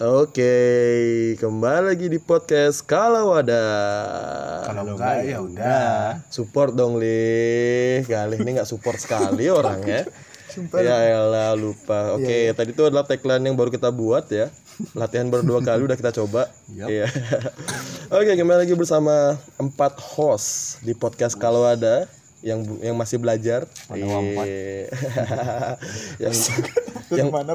Oke, kembali lagi di podcast Kalau ada. Kalau enggak ya udah. Support dong, Li. Kali ini nggak support sekali orangnya. Ya elah lupa. Oke, tadi itu adalah tagline yang baru kita buat ya. Latihan baru dua kali udah kita coba. Iya. Oke, kembali lagi bersama empat host di podcast Kalau ada yang yang masih belajar. Iya. yang yang Mana?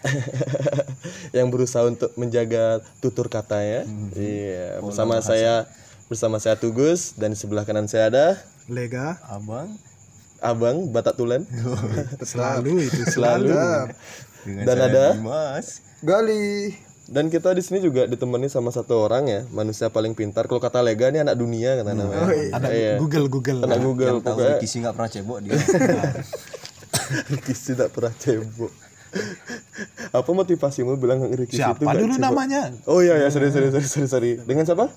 yang berusaha untuk menjaga tutur katanya. Iya, bersama saya bersama saya Tugus dan di sebelah kanan saya ada Lega Abang Abang Batak Tulen selalu itu selalu. dengan Dan saya ada? Dimas. Gali. Dan kita di sini juga ditemani sama satu orang ya, manusia paling pintar. Kalau kata Lega ini anak dunia kata namanya. ada Iya. Google Google. Anak Google Yang tahu Ricky sih nggak pernah cebok dia. Ricky tidak pernah cebok. Apa motivasimu bilang Ricky itu Siapa nggak dulu namanya? Oh iya ya, sorry sorry sorry sorry, sorry. Dengan siapa?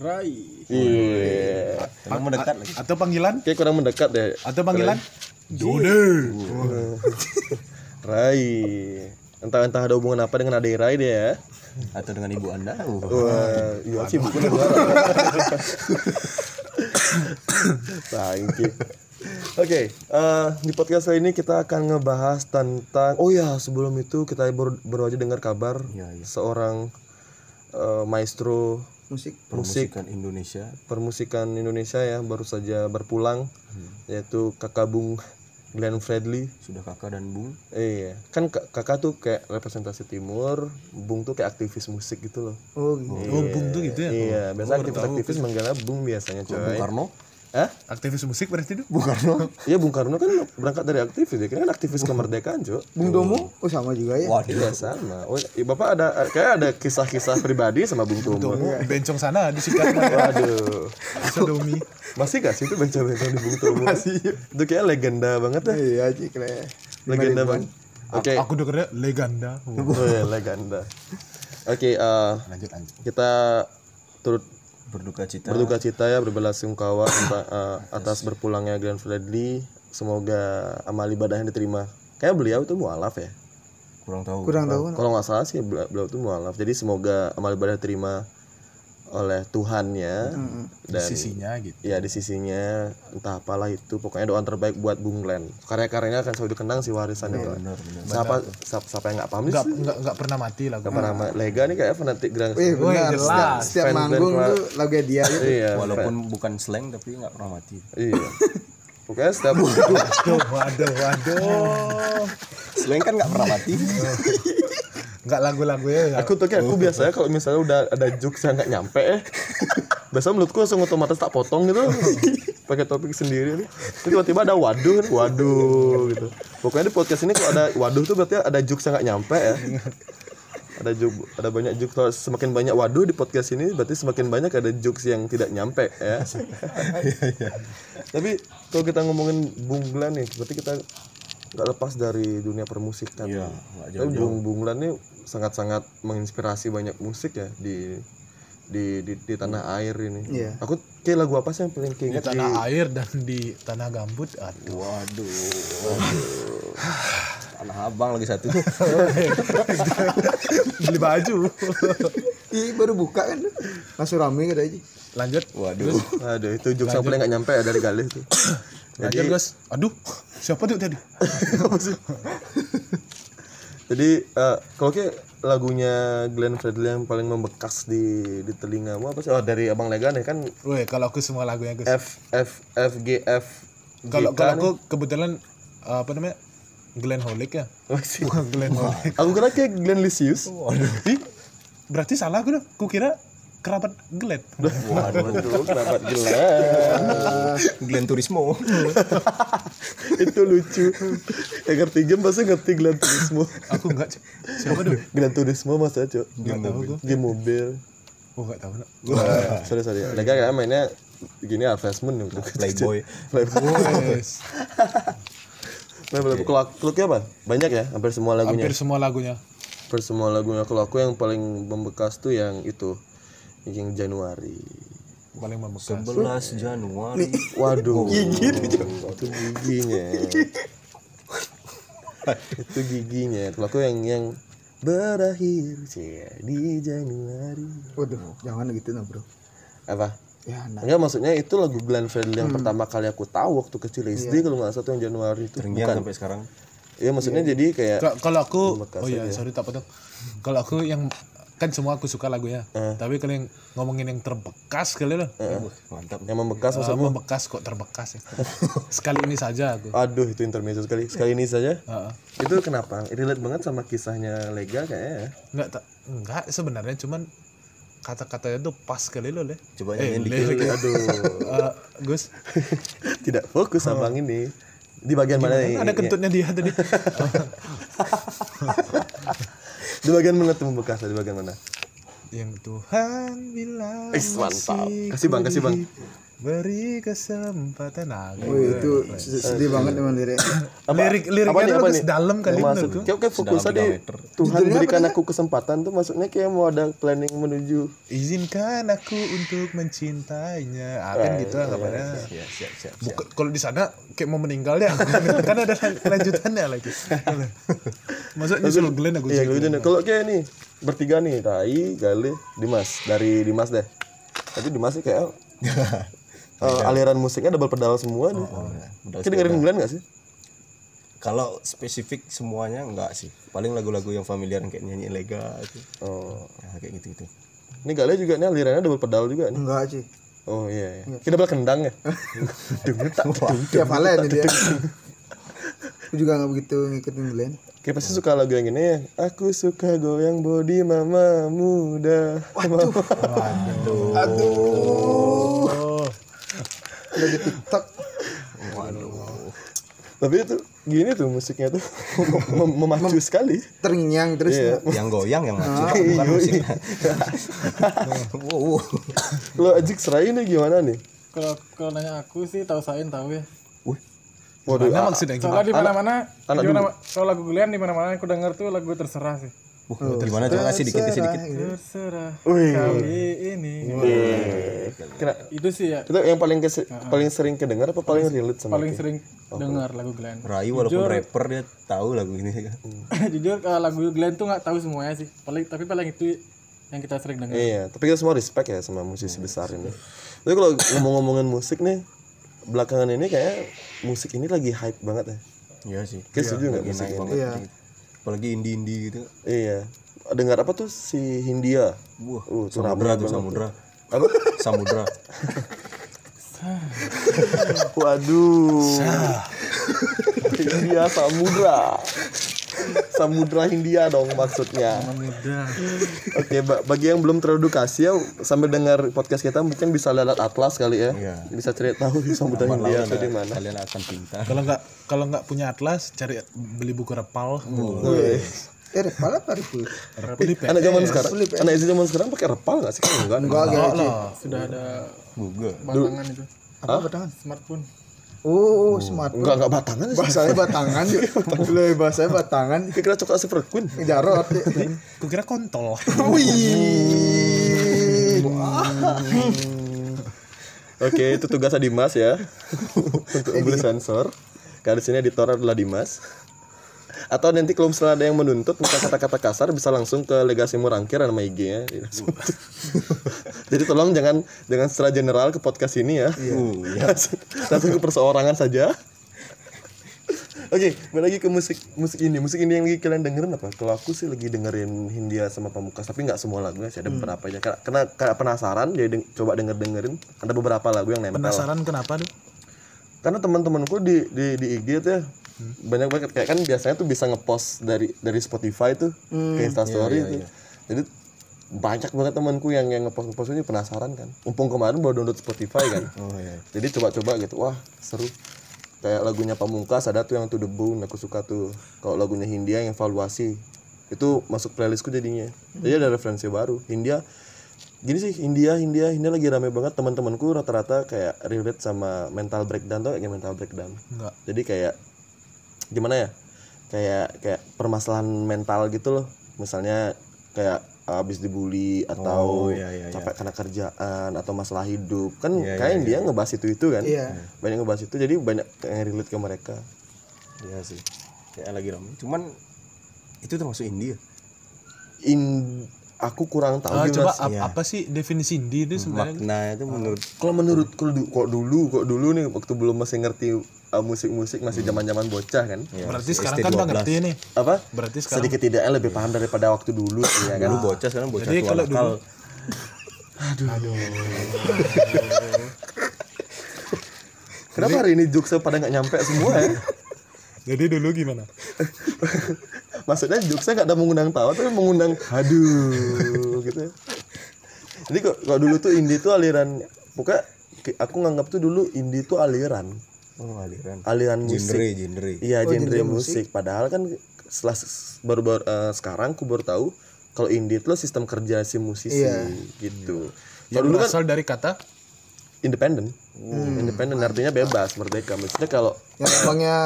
Rai. Iya. Kalau mendekat lagi. Atau panggilan? Kayak kurang mendekat deh. Atau panggilan? Dode. Rai. Entah-entah ada hubungan apa dengan adik Rai dia ya. Atau dengan ibu anda. Uh. Wah, iya sih bukan negara. Oke, eh, di podcast kali ini kita akan ngebahas tentang Oh ya, sebelum itu kita baru, baru aja dengar kabar Iya, iya. seorang eh, maestro Musik. musik Permusikan Indonesia. permusikan Indonesia ya baru saja berpulang yaitu kakak Bung Glenn Fredly Sudah kakak dan bung. Iya, kan kak- kakak tuh kayak representasi timur, bung tuh kayak aktivis musik gitu loh. Oh, gitu. Oh, Bung tuh gitu ya? Iya, biasa aktivis-aktivis manggilnya bung biasanya Bung coy. Karno. Hah? Aktivis musik berarti itu? Bung Karno. Iya, Bung Karno kan berangkat dari aktivis ya, kan aktivis kemerdekaan, Cok. Bung Domo? Oh, sama juga ya. Waduh. Iya sama. Oh, iya, Bapak ada kayak ada kisah-kisah pribadi sama Bung Tomo. Di bencong sana disikat Waduh. sodomi. Masih gak sih itu bencong-bencong di Bung Tomo? Masih. Itu kayak legenda banget ya. Iya, Cik. Legenda banget. Oke. Aku dengernya legenda. Oh, iya, legenda. Oke, eh, Lanjut lanjut. kita turut Berduka cita. berduka cita ya berbelasungkawa tentang eh, atas berpulangnya Glenn Fredly semoga amal ibadahnya diterima kayak beliau itu mualaf ya Kurang tahu. Kurang tahu. kalau nggak salah sih beliau, beliau itu mualaf jadi semoga amal ibadah diterima oleh Tuhannya dan Sisinya gitu. ya di sisinya entah apalah itu pokoknya doa terbaik buat Bung Glenn karya-karyanya akan selalu dikenang si warisan itu siapa siapa, siapa yang nggak paham Enggak sih enggak enggak pernah mati lagu. apa nama Lega nih kayak fanatik Grand Wih, benar. jelas. Setiap, setiap Fan manggung tuh lagu dia gitu. iya Walaupun bukan slang tapi nggak pernah mati. iya pokoknya setiap Waduh, waduh, waduh. Slang kan nggak pernah mati. Enggak lagu-lagunya enggak. aku tuh kayak aku biasanya kalau misalnya udah ada jokes yang nggak nyampe eh biasa menurutku langsung otomatis tak potong gitu. Pakai topik sendiri nih. Tiba-tiba ada waduh kan waduh gitu. Pokoknya di podcast ini kalau ada waduh tuh berarti ada jokes yang nggak nyampe ya. Ada joke ada banyak jokes. Kalau semakin banyak waduh di podcast ini berarti semakin banyak ada jokes yang tidak nyampe ya. Tapi kalau kita ngomongin Bung Glenn nih berarti kita nggak lepas dari dunia permusikan Iya, tapi Bung Bung Glenn ini sangat-sangat menginspirasi banyak musik ya di di di, di tanah air ini. Iya. Aku kayak lagu apa sih yang paling Di keinget di tanah air dan di tanah gambut. Aduh. Waduh. Tanah abang lagi satu. Beli baju. Ih, baru buka kan. Langsung rame gitu aja. Lanjut. Waduh. Aduh, itu jokes yang paling nggak nyampe ya dari Galih itu. Lanjut, Guys. Aduh, siapa tuh tadi? Jadi eh, kalau kayak lagunya Glenn Fredly yang paling membekas di di telingamu apa sih? Oh, dari Abang Legan ya kan Woi, kalau aku semua lagunya Gus. F F F G F Kalau kalau aku kebetulan uh, apa namanya? Glenn Holic ya. Bukan Glenn Holic. Aku kira kayak Glenn Lisius. Ih, berarti salah aku dah. Kukira kerabat Glenn. Waduh, kenapa Glenn? Glenn Turismo. itu lucu yang ngerti game pasti ngerti Gran Turismo Aku enggak. Cuk. Siapa tuh? Gran Turismo masa cok Enggak tahu gua. game mobil Oh, enggak tahu. Nak. Sorry sorry Lega kayak mainnya gini advertisement nih Playboy. Playboy. Nah, Playboy. kalau kluknya apa banyak ya hampir semua lagunya Hampir semua lagunya. hampir semua lagunya kalau aku yang paling membekas tuh yang itu yang Januari. Paling membekas. 11 Januari. waduh. Gigi itu giginya. Itu giginya. Kalau aku yang yang berakhir cie, di Januari. Waduh, jangan gitu nah, Bro. apa? Ya, nah. Enggak maksudnya itu lagu Glenn Fredly yang pertama kali aku tahu waktu kecil SD kalau nggak salah tuh yang Januari itu. Terngiang sampai sekarang. Iya maksudnya jadi kayak Ka- kalau aku oh iya sorry tak potong. Kalau aku yang kan semua aku suka lagunya. Tapi kalau yang ngomongin yang terbekas kali loh. Wah, mantap. yang membekas maksudmu? membekas kok terbekas ya. Sekali ini saja aku. Aduh itu intermezzo sekali. Sekali ini saja? Heeh. itu kenapa? Relate banget sama kisahnya Lega kayaknya ya? Enggak tak enggak sebenarnya cuman kata-katanya tuh pas kali lo leh. Coba Eh, nyanyiin dikit. aduh. Eh, Gus, tidak fokus abang ini. Di bagian mana nih ada kentutnya dia tadi. di bagian mana tuh membekas di bagian mana Yang Tuhan bilang Is, mantap. Kasih, Bang, kasih, Bang. Beri kesempatan nah, Wih, itu sedih banget emang lirik. lirik apa liriknya tuh apa udah nih? sedalam kali menurutku. kayak kayak fokus tadi Tuhan berikan aku kesempatan tuh maksudnya kayak mau ada planning menuju Izinkan aku untuk mencintainya. Ah, kan gitu anggapannya. Ya, siap, siap. Bukan kalau di sana kayak mau meninggal ya. kan ada lanjutannya lagi. Maksudnya selalu Glenn aku Iya. Kalau kayak nih bertiga nih, Tai, Gale, Dimas. Dari Dimas deh. Tapi Dimas sih kayak eh, aliran musiknya double pedal semua nih. Udah Kita dengerin Glenn gak sih? Kalau spesifik semuanya enggak sih. Paling lagu-lagu yang familiar kayak nyanyi lega itu. Oh. Ya, kayak gitu-gitu. Ini Gale juga nih alirannya double pedal juga nih. Enggak sih. Oh iya, iya. Kita double kendang ya. Dengar tak? Tiap Valen dia. Aku juga nggak begitu ngikutin Glenn. Kayak pasti suka lagu yang gini ya. Aku suka goyang body mama muda. Oh, Udah di TikTok. Tapi itu gini tuh musiknya tuh mem- memacu sekali. Terngiang terus. Iya. Yang goyang yang maju bukan musik. wow. Lo Ajik Serai ini gimana nih? Kalau kalau nanya aku sih tahu sain tahu ya. Waduh, Mana ah, maksudnya gimana? Soalnya di mana-mana anak di mana kalau lagu Glenn di mana-mana aku dengar tuh lagu terserah sih. Uh, gimana coba kasih dikit kasih dikit. Terserah Wih. kali ini. kira Itu sih ya itu yang paling kes- paling sering kedengar apa paling relate sama paling sering dengar lagu Glenn. Rayu walaupun rapper dia tahu lagu ini kan. Jujur kalau lagu Glenn tuh nggak tahu semuanya sih. Paling tapi paling itu yang kita sering dengar. Iya, tapi kita semua respect ya sama musisi besar ini. Tapi kalau ngomong-ngomongin musik nih, belakangan ini kayak musik ini lagi hype banget ya. Iya sih. Kita setuju nggak Lagi musik ini? Iya. Apalagi indie-indie gitu. Iya. Dengar apa tuh si Hindia? Wah, Uh, samudra tuh samudra. Apa? Samudra. Waduh. Hindia Samudra. Samudra Hindia dong maksudnya. Oke, ba- bagi yang belum teredukasi ya sambil dengar podcast kita mungkin bisa lihat atlas kali ya. Iya. Bisa cari tahu Samudra Hindia itu di ada- mana. Kalian akan pintar. Kalau nggak kalau nggak punya atlas, cari beli buku repal. Eh, repal apa repul? Repal di Anak zaman sekarang, anak SD zaman sekarang pakai repal nggak sih? Kan enggak. Enggak, enggak. Ci. Sudah ada Google. batangan itu. Apa Smartphone. Oh, smart. Enggak enggak batangan sih. Bahasanya batangan yuk. Lebih bahasanya batangan. Kira coklat super queen. Jarot. Kukira kontol. Wih. Oke, itu tugasnya Dimas ya. Untuk beli sensor. Karena di sini editor adalah Dimas. Atau nanti kalau misalnya ada yang menuntut misal kata-kata kasar bisa langsung ke legasi Murangkir nama IG-nya. Jadi tolong jangan jangan secara general ke podcast ini ya. Uh, ya. langsung, langsung ke perseorangan saja. Oke, balik lagi ke musik musik ini. Musik ini yang lagi kalian dengerin apa? Kalau aku sih lagi dengerin Hindia sama Pamungkas, tapi nggak semua lagunya sih ada beberapa aja. Karena, karena penasaran, jadi deng- coba denger dengerin. Ada beberapa lagu yang nempel. Penasaran kenapa tuh? Karena teman-temanku di di di IG tuh ya, banyak banget kayak kan biasanya tuh bisa ngepost dari dari Spotify tuh ke Instastory tuh. Jadi banyak banget temanku yang yang ngepost ngepost ini penasaran kan. Mumpung kemarin baru download Spotify kan. Oh iya. Jadi coba-coba gitu, wah seru. Kayak lagunya Pamungkas ada tuh yang To The Bone, aku suka tuh. Kalau lagunya Hindia yang evaluasi, itu masuk playlistku jadinya. Jadi ada referensi baru. Hindia, gini sih Hindia, Hindia, Hindia lagi rame banget teman-temanku rata-rata kayak relate sama mental breakdown tuh kayak mental breakdown. Enggak. Jadi kayak gimana ya? Kayak kayak permasalahan mental gitu loh. Misalnya kayak habis dibully atau Oh, iya, iya, capek karena kerjaan atau masalah hidup kan Iya, kayak dia ngebahas itu itu kan Iya. banyak ngebahas itu jadi banyak yang relate ke mereka Iya sih. Kayak lagi ramai. Cuman itu termasuk indie ya? in aku kurang tahu Ah, gimana coba sih. ap- apa sih definisi indie itu sebenarnya makna itu menurut kalau menurut kalau kok dulu kok dulu nih waktu belum masih ngerti uh, musik-musik masih zaman-zaman bocah kan. Berarti sekarang kan udah ngerti nih. Apa? Berarti sekarang sedikit tidaknya lebih paham daripada waktu dulu sih ya kan? Dulu bocah sekarang bocah Jadi tua kalau nakal. kenapa hari ini jokesnya pada nggak nyampe semua ya? Jadi dulu gimana? Maksudnya jokesnya nggak ada mengundang tawa tapi mengundang aduh gitu. Ya. jadi kok kok dulu tuh indie tuh aliran pokoknya aku nganggap tuh dulu indie tuh aliran oh aliran. Aliran genre musik. genre. Iya genre musik. padahal kan setelah baru baru eh, sekarang aku baru tahu kalau indie itu sistem kerja si musisi gitu. Yang dulu kan berasal dari kata? Independen independen artinya bebas merdeka. Maksudnya kalau yang abangnya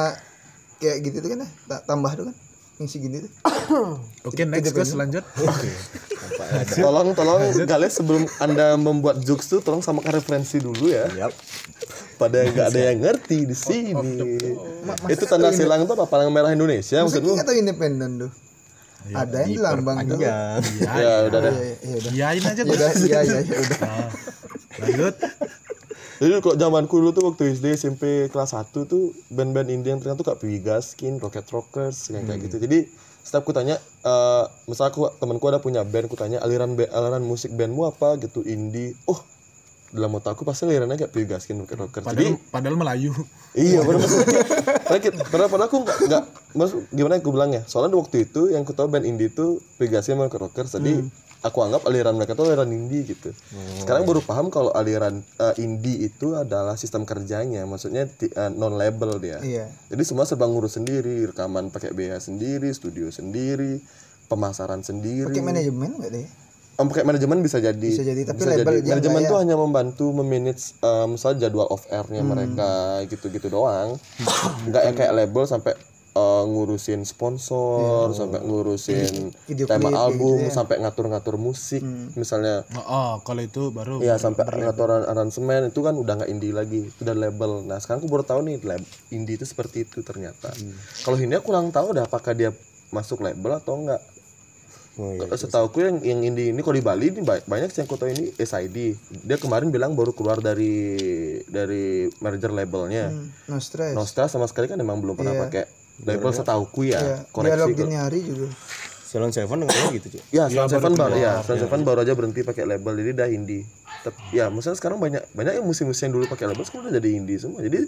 kayak gitu tuh kan ya? Tak tambah tuh kan? Yang segini tuh. Oke next guys lanjut. Tolong tolong Gales sebelum anda membuat jokes tuh tolong samakan referensi dulu ya. Yap. Pada nggak ada yang ngerti di sini. itu tanda silang tuh apa? Palang merah Indonesia maksudmu? atau independen tuh? Ada yang di lambang tuh. Panjang. ya udah deh iya iya udah. Iyain aja Ya udah iya iya iya udah. Lanjut. Jadi kok zamanku dulu tuh waktu SD SMP kelas 1 tuh band-band indie yang terkenal tuh kayak Piggy Gaskin, Rocket Rockers kayak kayak gitu. Jadi setiap aku tanya eh misal aku temanku ada punya band aku tanya aliran aliran musik bandmu apa? Gitu indie. Oh dalam otak aku pasti alirannya kayak Piggy Gaskin, Rocket Rockers jadi padahal padahal Melayu Iya, benar maksudnya padahal, padahal aku nggak nggak maksud gimana aku bilang ya. Soalnya waktu itu yang aku tahu band indie itu Pegasi sama Rocket Rockers. Jadi aku anggap aliran mereka tuh aliran indie gitu. Sekarang baru paham kalau aliran eh, indie itu adalah sistem kerjanya, maksudnya non label dia. iya Jadi semua serba ngurus sendiri, rekaman pakai biaya sendiri, studio sendiri, pemasaran sendiri. pakai manajemen nggak deh Om pakai manajemen bisa jadi. Bisa jadi, tapi Bisa label jadi. Manajemen nggak tuh ya? hanya membantu memanage eh, misalnya jadwal off airnya Hmm. mereka gitu-gitu doang. Enggak yang kayak label sampai eh, ngurusin sponsor, sampai ngurusin Video tema klip, album, gitu ya. sampai ngatur-ngatur musik. Misalnya oh, oh, kalau itu baru ya sampai ngatur aransemen itu kan udah nggak indie lagi, itu udah label. Nah, sekarang aku baru tahu nih lab indie itu seperti itu ternyata. Kalau ini aku kurang tahu dah apakah dia masuk label atau enggak. Oh, iya. Setauku yang yang indie ini kalau di Bali ini ba- banyak sih yang aku tahu ini SID. Dia kemarin bilang baru keluar dari dari merger labelnya. no stress Nostra sama sekali kan emang belum pernah pakai label setauku ya. Iya, Koreksi dialog hari juga Salon Seven dengarnya gitu cuy Ya, Sound Seven baru ya, Sound Seven baru aja berhenti pakai label jadi udah indie. Tapi ya, maksudnya sekarang banyak banyak yang musik-musik yang dulu pakai label sekarang udah jadi indie semua. Jadi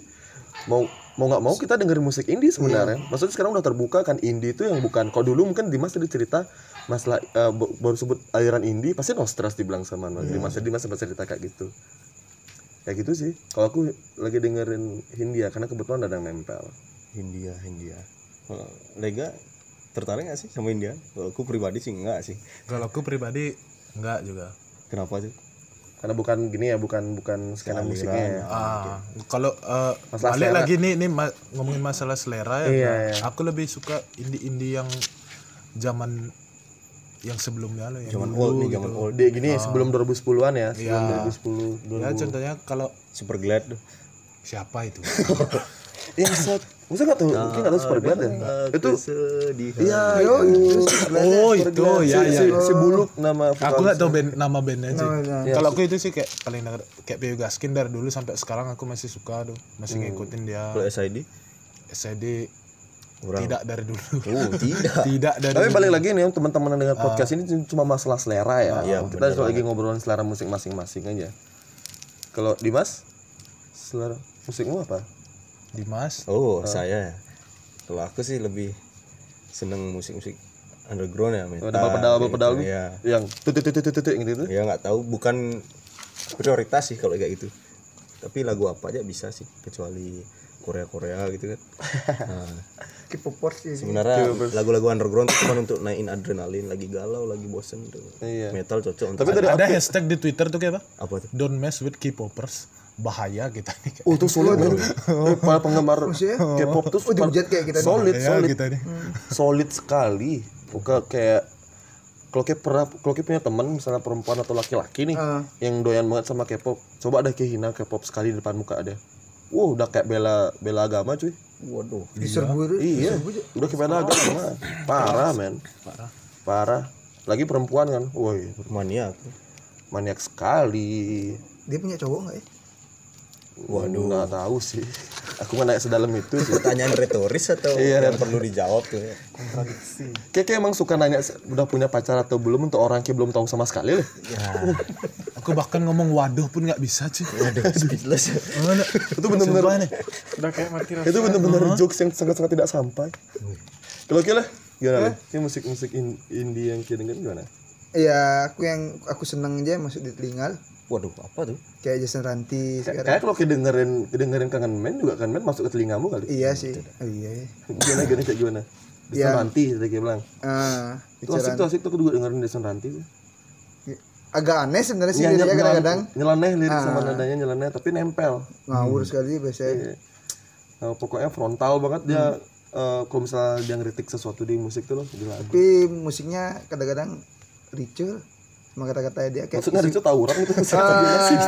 mau mau nggak mau kita dengerin musik indie sebenarnya. Maksudnya sekarang udah terbuka kan indie itu yang bukan. Kalau dulu mungkin Dimas tadi cerita masalah eh, b- baru sebut aliran indie pasti no stress dibilang sama Dimas. Jadi Dimas sempat cerita kayak gitu. Kayak gitu sih. Kalau aku lagi dengerin Hindia karena kebetulan ada yang nempel. India India Oh, Lega tertarik gak sih sama India kalau aku pribadi sih enggak sih kalau aku pribadi enggak juga kenapa sih Karena bukan gini ya, bukan bukan skena musiknya ya. Ah, kalau eh, Masalah balik selera. lagi nih nih ma- ngomongin masalah selera ya. Iya, iya. Aku lebih suka indie-indie yang zaman yang sebelumnya loh yang zaman dulu old nih gitu. zaman old Dia gini sebelum 2010-an ya, sebelum Iya. 2010. Ya contohnya kalau super glad siapa itu? yang set masa nggak tahu mungkin nggak tahu super glad ya itu sedih iya oh itu ya si, ya. si, si buluk nama Aku nggak tahu band, nama bandnya sih. Kalau aku itu sih kayak paling denger kayak Pio Gaskin dari dulu sampai sekarang aku masih suka tuh, masih ngikutin dia. kalau SID SID Kurang. tidak dari dulu. oh tidak. Tidak dari tapi dulu. balik lagi nih teman-teman yang dengar podcast ini cuma masalah selera ya. Iya, kita cuma lagi ngobrolin selera musik masing-masing aja. Kalau Dimas selera musikmu apa Dimas. oh saya. Ya. kalau aku sih lebih seneng musik-musik underground ya metal pedal pedal kayak pedal gitu, ya yang tutut gitu gitu ya nggak tahu. Bukan prioritas sih kalau kayak gitu. Tapi lagu apa aja bisa sih kecuali Korea Korea gitu kan. Nah, K-popers sih. Sebenarnya lagu-lagu underground itu cuma untuk naikin adrenalin lagi galau lagi bosen tuh Iya. metal cocok untuk tapi tadi Ada hashtag di Twitter tuh kayak apa? apa tuh? Don't mess with K-popers. Bahaya kita nih. Oh, itu solid men. Eh, Para penggemar K-pop tuh Oh, dihujat kayak kita nih. solid, Ya, solid, kita nih. solid sekali. Bukan kayak kalau kayak pernah kalau kayak punya teman misalnya perempuan atau laki-laki nih Ah. yang doyan banget sama K-pop, coba ada kehina K-pop sekali di depan muka ada. Wow, udah kayak bela bela agama cuy. waduh diserbu itu Iya, udah kayak bela agama. Parah men. Parah. Parah. lagi perempuan kan woi Maniak. maniak sekali Dia punya cowok nggak ya? Waduh. Nggak tahu sih. Aku nggak nanya sedalam itu sih. Pertanyaan retoris atau Iya, yang perlu dijawab tuh ya? kayak kayak emang suka nanya udah punya pacar atau belum? Untuk orang yang belum tahu sama sekali loh Ya, Aku bahkan ngomong waduh pun nggak bisa cuy. aduh. speechless. itu bener-bener udah kayak mati rasa. Itu bener-bener jokes yang sangat-sangat tidak sampai. Kalau kira gimana lah kayak musik musik in- indie yang kita dengerin gimana? Iya, aku yang aku seneng aja masuk di telinga. Waduh, apa tuh? Kayak Jason Ranti sekarang. kayak kalau kita dengerin dengerin kangen men juga kangen men masuk ke telingamu kali Iya sih. Oh, iya. gimana gimana kayak gimana Desan Iya. Ranti tadi kayak bilang Ah, itu asik tuh asik tuh juga dengerin Desan Ranti tuh agak aneh sebenarnya sih nyel- kadang-kadang nyeleneh lirik sama nadanya nyeleneh tapi nempel ngawur sekali biasanya. Iya. Nah, pokoknya frontal banget dia eh, kalau misalnya dia ngeritik sesuatu di musik tuh loh di lagu Tapi musiknya kadang-kadang ricu sama kata-kata dia kayak maksudnya Rico tahu orang itu Ah. sih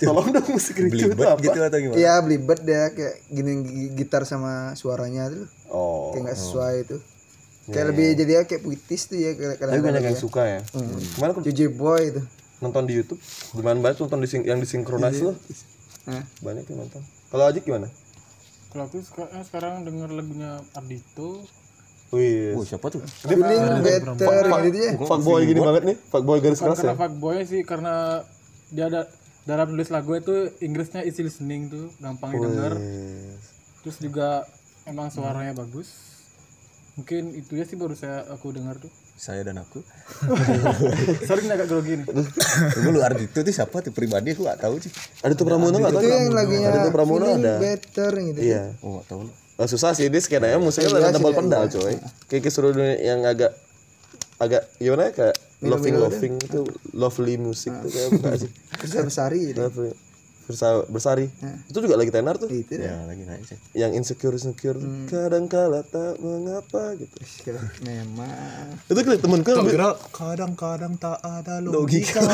tolong dong musik Rico itu apa? gitu atau gimana? Iya belibet dia kayak gini gi- gitar sama suaranya tuh. Oh. Kayak nggak sesuai itu. Kayak lebih jadi ya kayak puitis tuh ya tapi kadang-kadang. banyak yang suka ya. kemarin aku JJ Boy itu. nonton di YouTube? Lumayan banyak nonton di sing- yang disinkronis loh banyak yang nonton. Kalau Ajik gimana? Kalau aku suka- eh, sekarang denger lagunya Ardito Wih, Oh, siapa tuh? feeling better gitu ya. fuckboy gini banget nih, fuckboy garis bukan keras ya. karena fuckboy sih karena dia ada dalam nulis lagu itu Inggrisnya easy listening tuh gampang didengar terus juga emang suaranya bagus mungkin itu ya sih baru saya aku dengar tuh Saya dan aku. sorry ini agak grogi nih Tunggu lu Ardito tuh siapa tuh pribadi aku gak tahu sih. Ada tuh Pramono nggak tahu? Itu yang lagunya Ada tuh Pramono ada. better gitu. Iya. Oh, gak tahu Oh, susah sih ini skenanya musiknya Iya ada sih, tebal iya. pendal coy. Kayak keseru dunia yang agak agak gimana ya kayak loving loving itu lovely musik tuh kayak bukan sih. Besar besari gitu. Lovely. Bersa, bersari. Itu juga lagi tenar tuh. Itu Ya, lagi naik sih. Yang insecure insecure kadang kala tak mengapa gitu. Memang Itu kayak temenku Kau yang- kira kadang-kadang tak ada logika.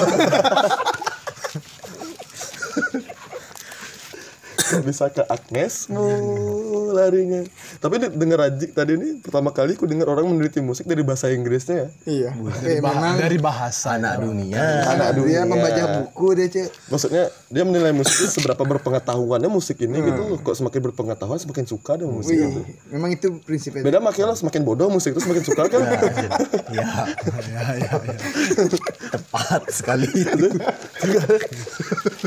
bisa ke Agnesmu larinya. Tapi de- denger Ajik tadi ini pertama kali aku dengar orang meneliti musik dari bahasa Inggrisnya ya. iya. Eh, Bah- memang dari bahasa. Anak dunia. anak dia membaca buku dia cek. Maksudnya dia menilai musik itu seberapa berpengetahuannya musik ini gitu loh. Kok semakin berpengetahuan semakin suka dengan musik itu. Wih, memang itu prinsipnya. Beda makanya lah semakin bodoh musik itu semakin suka kan. Ya, Ya, ya, ya. tepat sekali itu.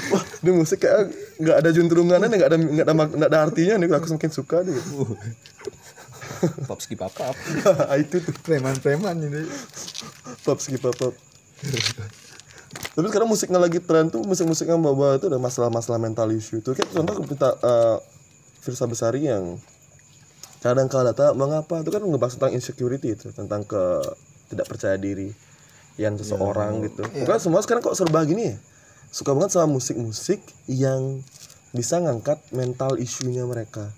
Wah, ini musik kayak nggak ada juntrungannya, nggak ada nggak ada nggak ada artinya nih. Aku semakin suka nih. Pop skip apa? itu tuh Preman-preman ini. pop skip pop. pop. Tapi sekarang musiknya lagi tren tuh musik-musik yang bawa itu ada masalah-masalah mental issue tuh. Kayak contoh kita uh, Firsa Besari yang kadang kala tak mengapa itu kan ngebahas tentang insecurity itu tentang ke tidak percaya diri yang seseorang gitu. Bukan semua sekarang kok serba gini ya. Suka banget sama musik-musik yang bisa ngangkat mental isunya mereka.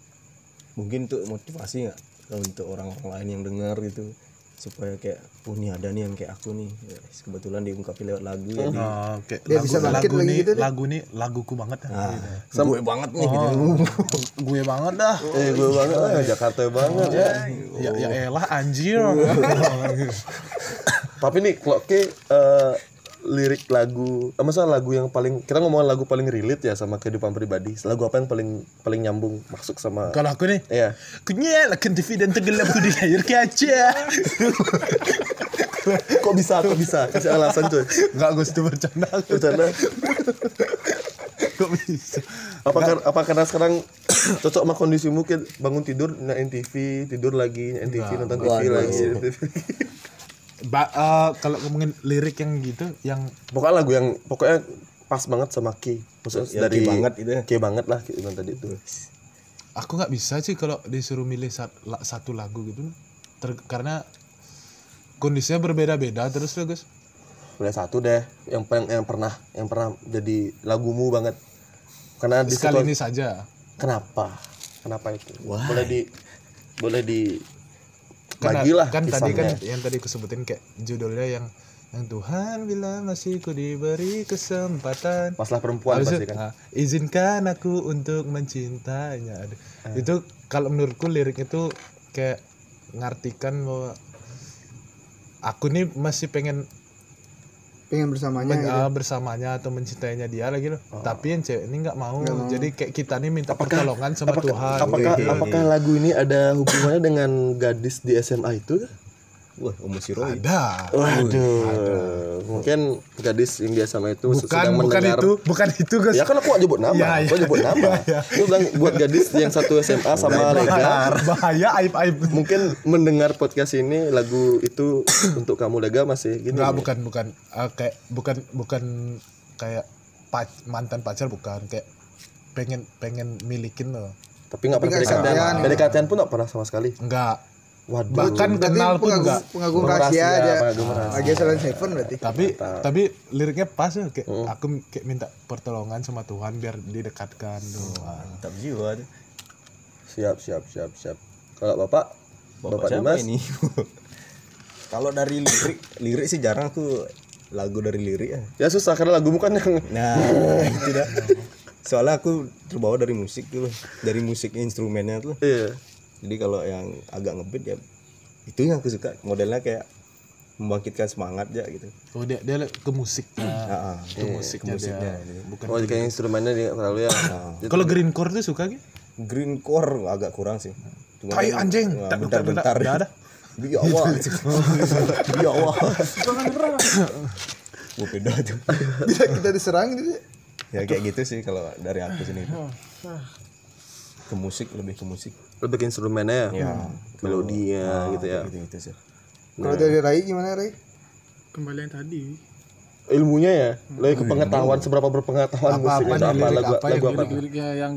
Mungkin tuh motivasi nggak untuk orang-orang lain yang dengar gitu supaya kayak oh nih ada nih yang kayak aku nih Yes, kebetulan diungkapin lewat lagu ya di Oh, Oke, Dia lagu, bisa bangkit lagu lagi nih, gitu deh. lagu nih laguku banget dah. ah, gue banget nih gitu. gue banget dah. Eh gue banget lah Jakarta banget ya. Ya, ya elah anjir. Tapi nih kalau ke eh, lirik lagu, eh, masa lagu yang paling kita ngomongin lagu paling relate ya sama kehidupan pribadi. Lagu apa yang paling paling nyambung masuk sama Kalau aku nih, Iya. ku nyalakan TV dan tenggelamku di layar kaca. Kok bisa? Kok bisa? Kasih alasan coy. Enggak, gue itu bercanda. Bercanda. Kok bisa? Apa kar- apa karena sekarang cocok sama kondisimu kayak bangun tidur nyalain TV, tidur lagi nyalain TV, nonton TV lagi. Ba eh, kalau ngomongin lirik yang gitu, yang Pokoknya lagu yang pokoknya pas banget sama Ki. Maksudnya Yang dari Ki banget itu ya. Ki banget lah bilang tadi itu. aku nggak bisa sih kalau disuruh milih satu lagu gitu, Ter- karena kondisinya berbeda-beda terus lah guys. Boleh satu deh yang pen- yang pernah yang pernah jadi lagumu banget. Karena di Sekali ini saja. Kenapa? Kenapa itu? Boleh di boleh di Kan, bagilah kan tadi kan yang tadi aku sebutin kayak judulnya yang yang Tuhan bila masih ku diberi kesempatan masalah perempuan Habis pasti kan. ah, izinkan aku untuk mencintainya Aduh. itu kalau menurutku lirik itu kayak ngartikan bahwa aku nih masih pengen pengen bersamanya men- gitu. ah, bersamanya atau mencintainya dia lagi loh. Tapi yang cewek ini nggak mau. jadi kayak kita nih minta pertolongan sama Tuhan. apakah apakah lagu ini ada hubungannya dengan gadis di SMA itu Wah, Om Siroi. ada Waduh, mungkin gadis yang di SMA itu bukan sedang bukan mendengar itu bukan itu guys Ya kan aku gak nyebut nama, Ya, aku ya. nyebut nama. Lu bilang buat gadis yang satu SMA sama Lega, bahaya aib aib mungkin mendengar podcast ini lagu itu untuk kamu Lega masih gini. Enggak, bukan bukan eh, kayak bukan bukan kayak pac- mantan pacar bukan kayak pengen pengen milikin loh Tapi nggak pernah sampean. PDKT pun nggak pernah sama sekali. enggak Waduh. bahkan Berarti kenal pun pengagum, enggak pengagum Pengagum rahasia rahasia, aja pengagum rahasia. lagi Salon Seven berarti tapi tapi liriknya pas ya kayak aku kayak minta pertolongan sama Tuhan biar didekatkan doang Mantap jiwa tuh. Siap, siap, siap, siap. Kalau Bapak, Bapak, Bapak siapa Dimas, ini? Kalau dari lirik, lirik sih jarang aku lagu dari lirik ya. ya susah karena lagu bukan yang Nah, itu dah. Soalnya aku terbawa dari musik tuh, dari musik instrumennya tuh. Iya. Jadi kalau yang agak ngebeat ya itu yang aku suka. Modelnya kayak membangkitkan semangat ya gitu. oh dia dia ke musiknya Ah, ah. ke musiknya, dia bukan Oh, kayak instrumennya dia terlalu ya. kalau greencore tuh suka gitu Green core agak kurang sih. Cuma Tai anjing. Bentar-bentar. tak, tak. Ya Allah. Ya Allah. Gue beda tuh. bisa kita diserang gitu Ya kayak gitu sih kalau dari aku sini. Ke musik lebih ke musik. Lebih ke instrumennya ya. Ya. Melodinya gitu ya. Gitu gitu sih. kalau dari Rai gimana Rai kembali yang tadi Ilmunya ya. Lebih ke pengetahuan seberapa berpengetahuan musik apa nih, apa lirik lagu apa lagu apa. lirik-liriknya yang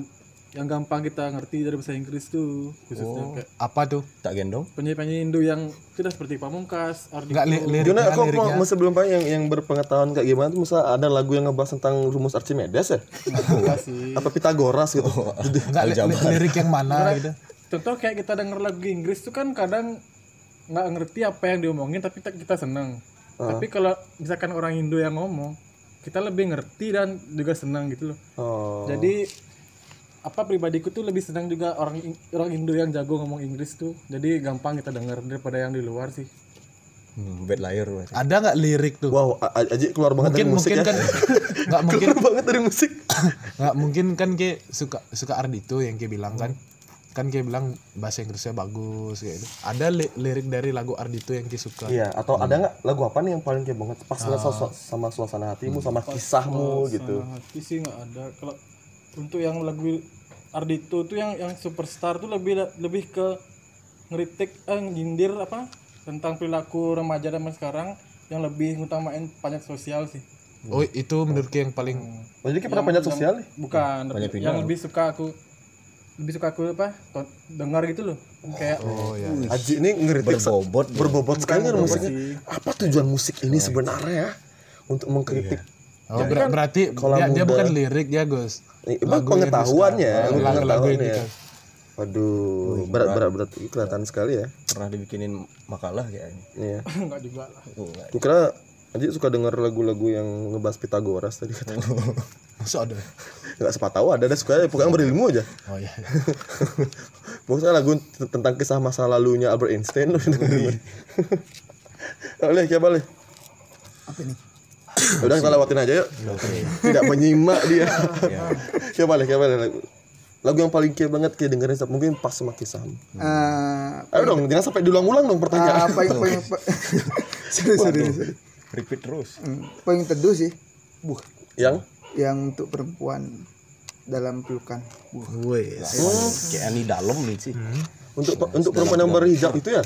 yang gampang kita ngerti dari bahasa Inggris tuh khususnya kayak apa tuh Tak gendong. penyanyi-penyanyi Indo yang tidak seperti Pamungkas, Ardito. enggak li liriknya Gimana aku, aku liriknya masih belum paham yang yang berpengetahuan kayak gimana tuh misal ada lagu yang ngebahas tentang rumus Archimedes ya? Apa Pythagoras gitu. enggak li- li- lirik yang mana gitu Contoh kayak kita denger lagu Inggris tuh kan kadang nggak ngerti apa yang diomongin tapi kita- seneng. Tapi kalau misalkan orang Indo yang ngomong, kita lebih ngerti dan juga senang gitu loh. Oh. Jadi apa pribadiku tuh lebih senang juga orang orang Indo yang jago ngomong Inggris tuh. Jadi gampang kita denger daripada yang di luar sih. Hmm, bad liar berarti. ada nggak lirik tuh Wow, A- A- Aji keluar banget mungkin dari musik mungkin ya. kan nggak mungkin keluar banget dari musik. nggak mungkin kan kayak suka suka Ardito yang kayak bilang kan kan kayak bilang bahasa Inggrisnya bagus kayak gitu. ada li- lirik dari lagu Ardito yang kayak suka Iya, atau ada nggak lagu apa nih yang paling kayak banget pas banget sama, sama suasana hatimu sama kisahmu gitu. Nah, hati sih nggak ada. Kalau untuk yang lagu Ardito tuh yang yang superstar tuh lebih lebih ke ngeritik eh nyindir apa tentang perilaku remaja zaman sekarang yang lebih ngutamain panjat sosial sih. oh itu menurutku yang paling Oh, jadi kayak pernah panjat sosial nih. Bukan, yang lebih suka aku lebih suka aku apa? dengar gitu loh. Kayak oh ya Aji ini ngeritik se- Berbobot. berbobot sekali kan musiknya. sih. Apa tujuan musik ini sebenarnya ya? Untuk mengkritik oh, ber- berarti kalau dia, dia bukan lirik ya Gus Ini Lagu yang pengetahuannya, lagu-lagu pengetahuannya. dika- Waduh, berat berat berat Ih, kelihatan sekali ya. Pernah dibikinin makalah kayaknya. Iya. enggak juga lah. Oh, kira Aji suka denger lagu-lagu yang ngebahas Pythagoras tadi kata. Masa ada Enggak sepatah tahu ada ada suka pokoknya berilmu aja. oh ya Pokoknya lagu tentang kisah masa lalunya Albert Einstein lu dengerin. Boleh, ya boleh. apa nih Udah kita lewatin aja yuk. Tidak menyimak dia. ya boleh, ya boleh lagu. Lagu yang paling kayak banget kayak dengerin setiap- mungkin pas sama kisahmu. Eh, Ayo dong, jangan sampai diulang-ulang dong pertanyaan. apa yang paling sorry sorry sorry Repeat terus. Hmm, paling teduh sih. Yang? Yang untuk perempuan dalam pelukan. Woi, kayak ini dalam nih sih. untuk untuk perempuan yang berhijab itu ya?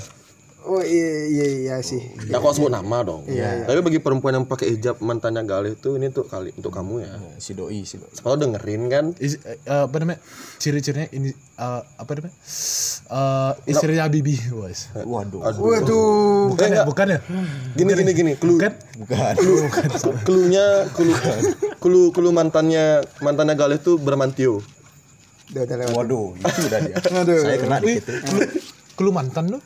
Oh iya iya iya sih Ya aku sebut nama dong. Tapi bagi perempuan yang pakai hijab mantannya Galih itu ini untuk kali untuk kamu ya. Si doi, si doi. Kalau dengerin kan Is- eh, apa namanya ciri-cirinya ini eh, apa namanya Eh, istrinya Bibi bos Waduh. waduh bukan ya bukan ya gini gini gini clue bukan Bukan. clue-nya clue clue clue mantannya mantannya Galih itu bermantio. udah udah lewat Waduh, itu udah dia. Aduh. Saya kena dikit. Kelu- Kalimantan lu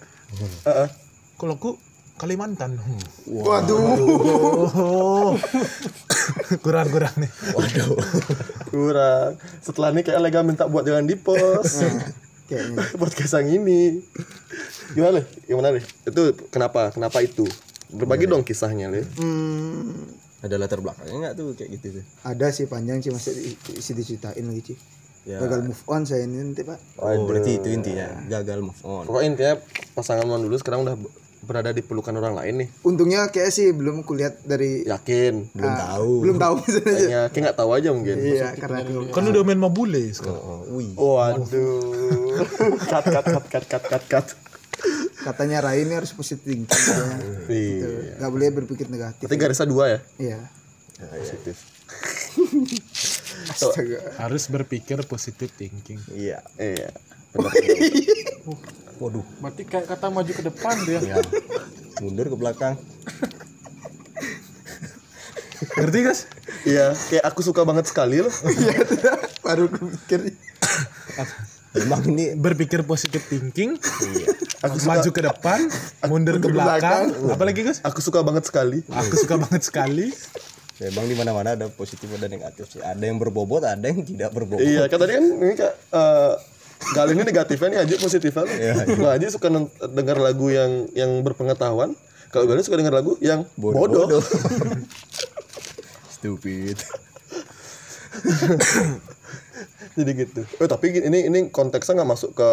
Heeh. kalau ku Kalimantan Hmm. waduh oh kurang kurang nih Waduh. Kurang. Setelah ini kayak Lega minta buat jangan di post. kayaknya buat kesang ini. Gimana? Gimana nih? Itu kenapa? Kenapa itu? Berbagi dong kisahnya, Le. Hmm, ada latar belakangnya nggak tuh kayak gitu tuh ada sih panjang sih masih di, isi diceritain lagi sih. Ya. Gagal move on saya ini nanti pak. oh berarti itu intinya gagal move on Pokoknya intinya pasangan man dulu sekarang udah berada di pelukan orang lain nih. Untungnya kayak sih belum kulihat dari Yakin. belum tahu belum tahu. Kayaknya kayak nggak tahu aja mungkin. Iya karena Kan udah main mabule sekarang. oh, wih Waduh. cut cut cut cut cut cut cut. katanya Rai ini harus positif thinking katanya. Iya. Gak boleh berpikir negatif. Berarti garisnya dua ya? Iya. Positif. Astaga. Harus berpikir positive thinking. iya Iya. Benar. waduh berarti kayak kata maju ke depan dia ya mundur ke belakang Ngerti guys? Iya, kayak aku suka banget sekali loh. Iya baru kepikir. memang ini Berpikir positive thinking. Aku maju ke depan, mundur ke belakang. Apalagi guys? Aku suka banget sekali. Aku suka banget sekali. Memang di mana mana ada positif ada negatif sih ada yang berbobot ada yang tidak berbobot Iya, kan tadi kan ini kak eh kali ini negatifnya nih Haji positifnya loh. Nah, Haji suka dengar lagu yang yang berpengetahuan. Kalau Gali suka dengar lagu yang bodoh. stupid Jadi gitu. Eh tapi ini ini konteksnya nggak masuk ke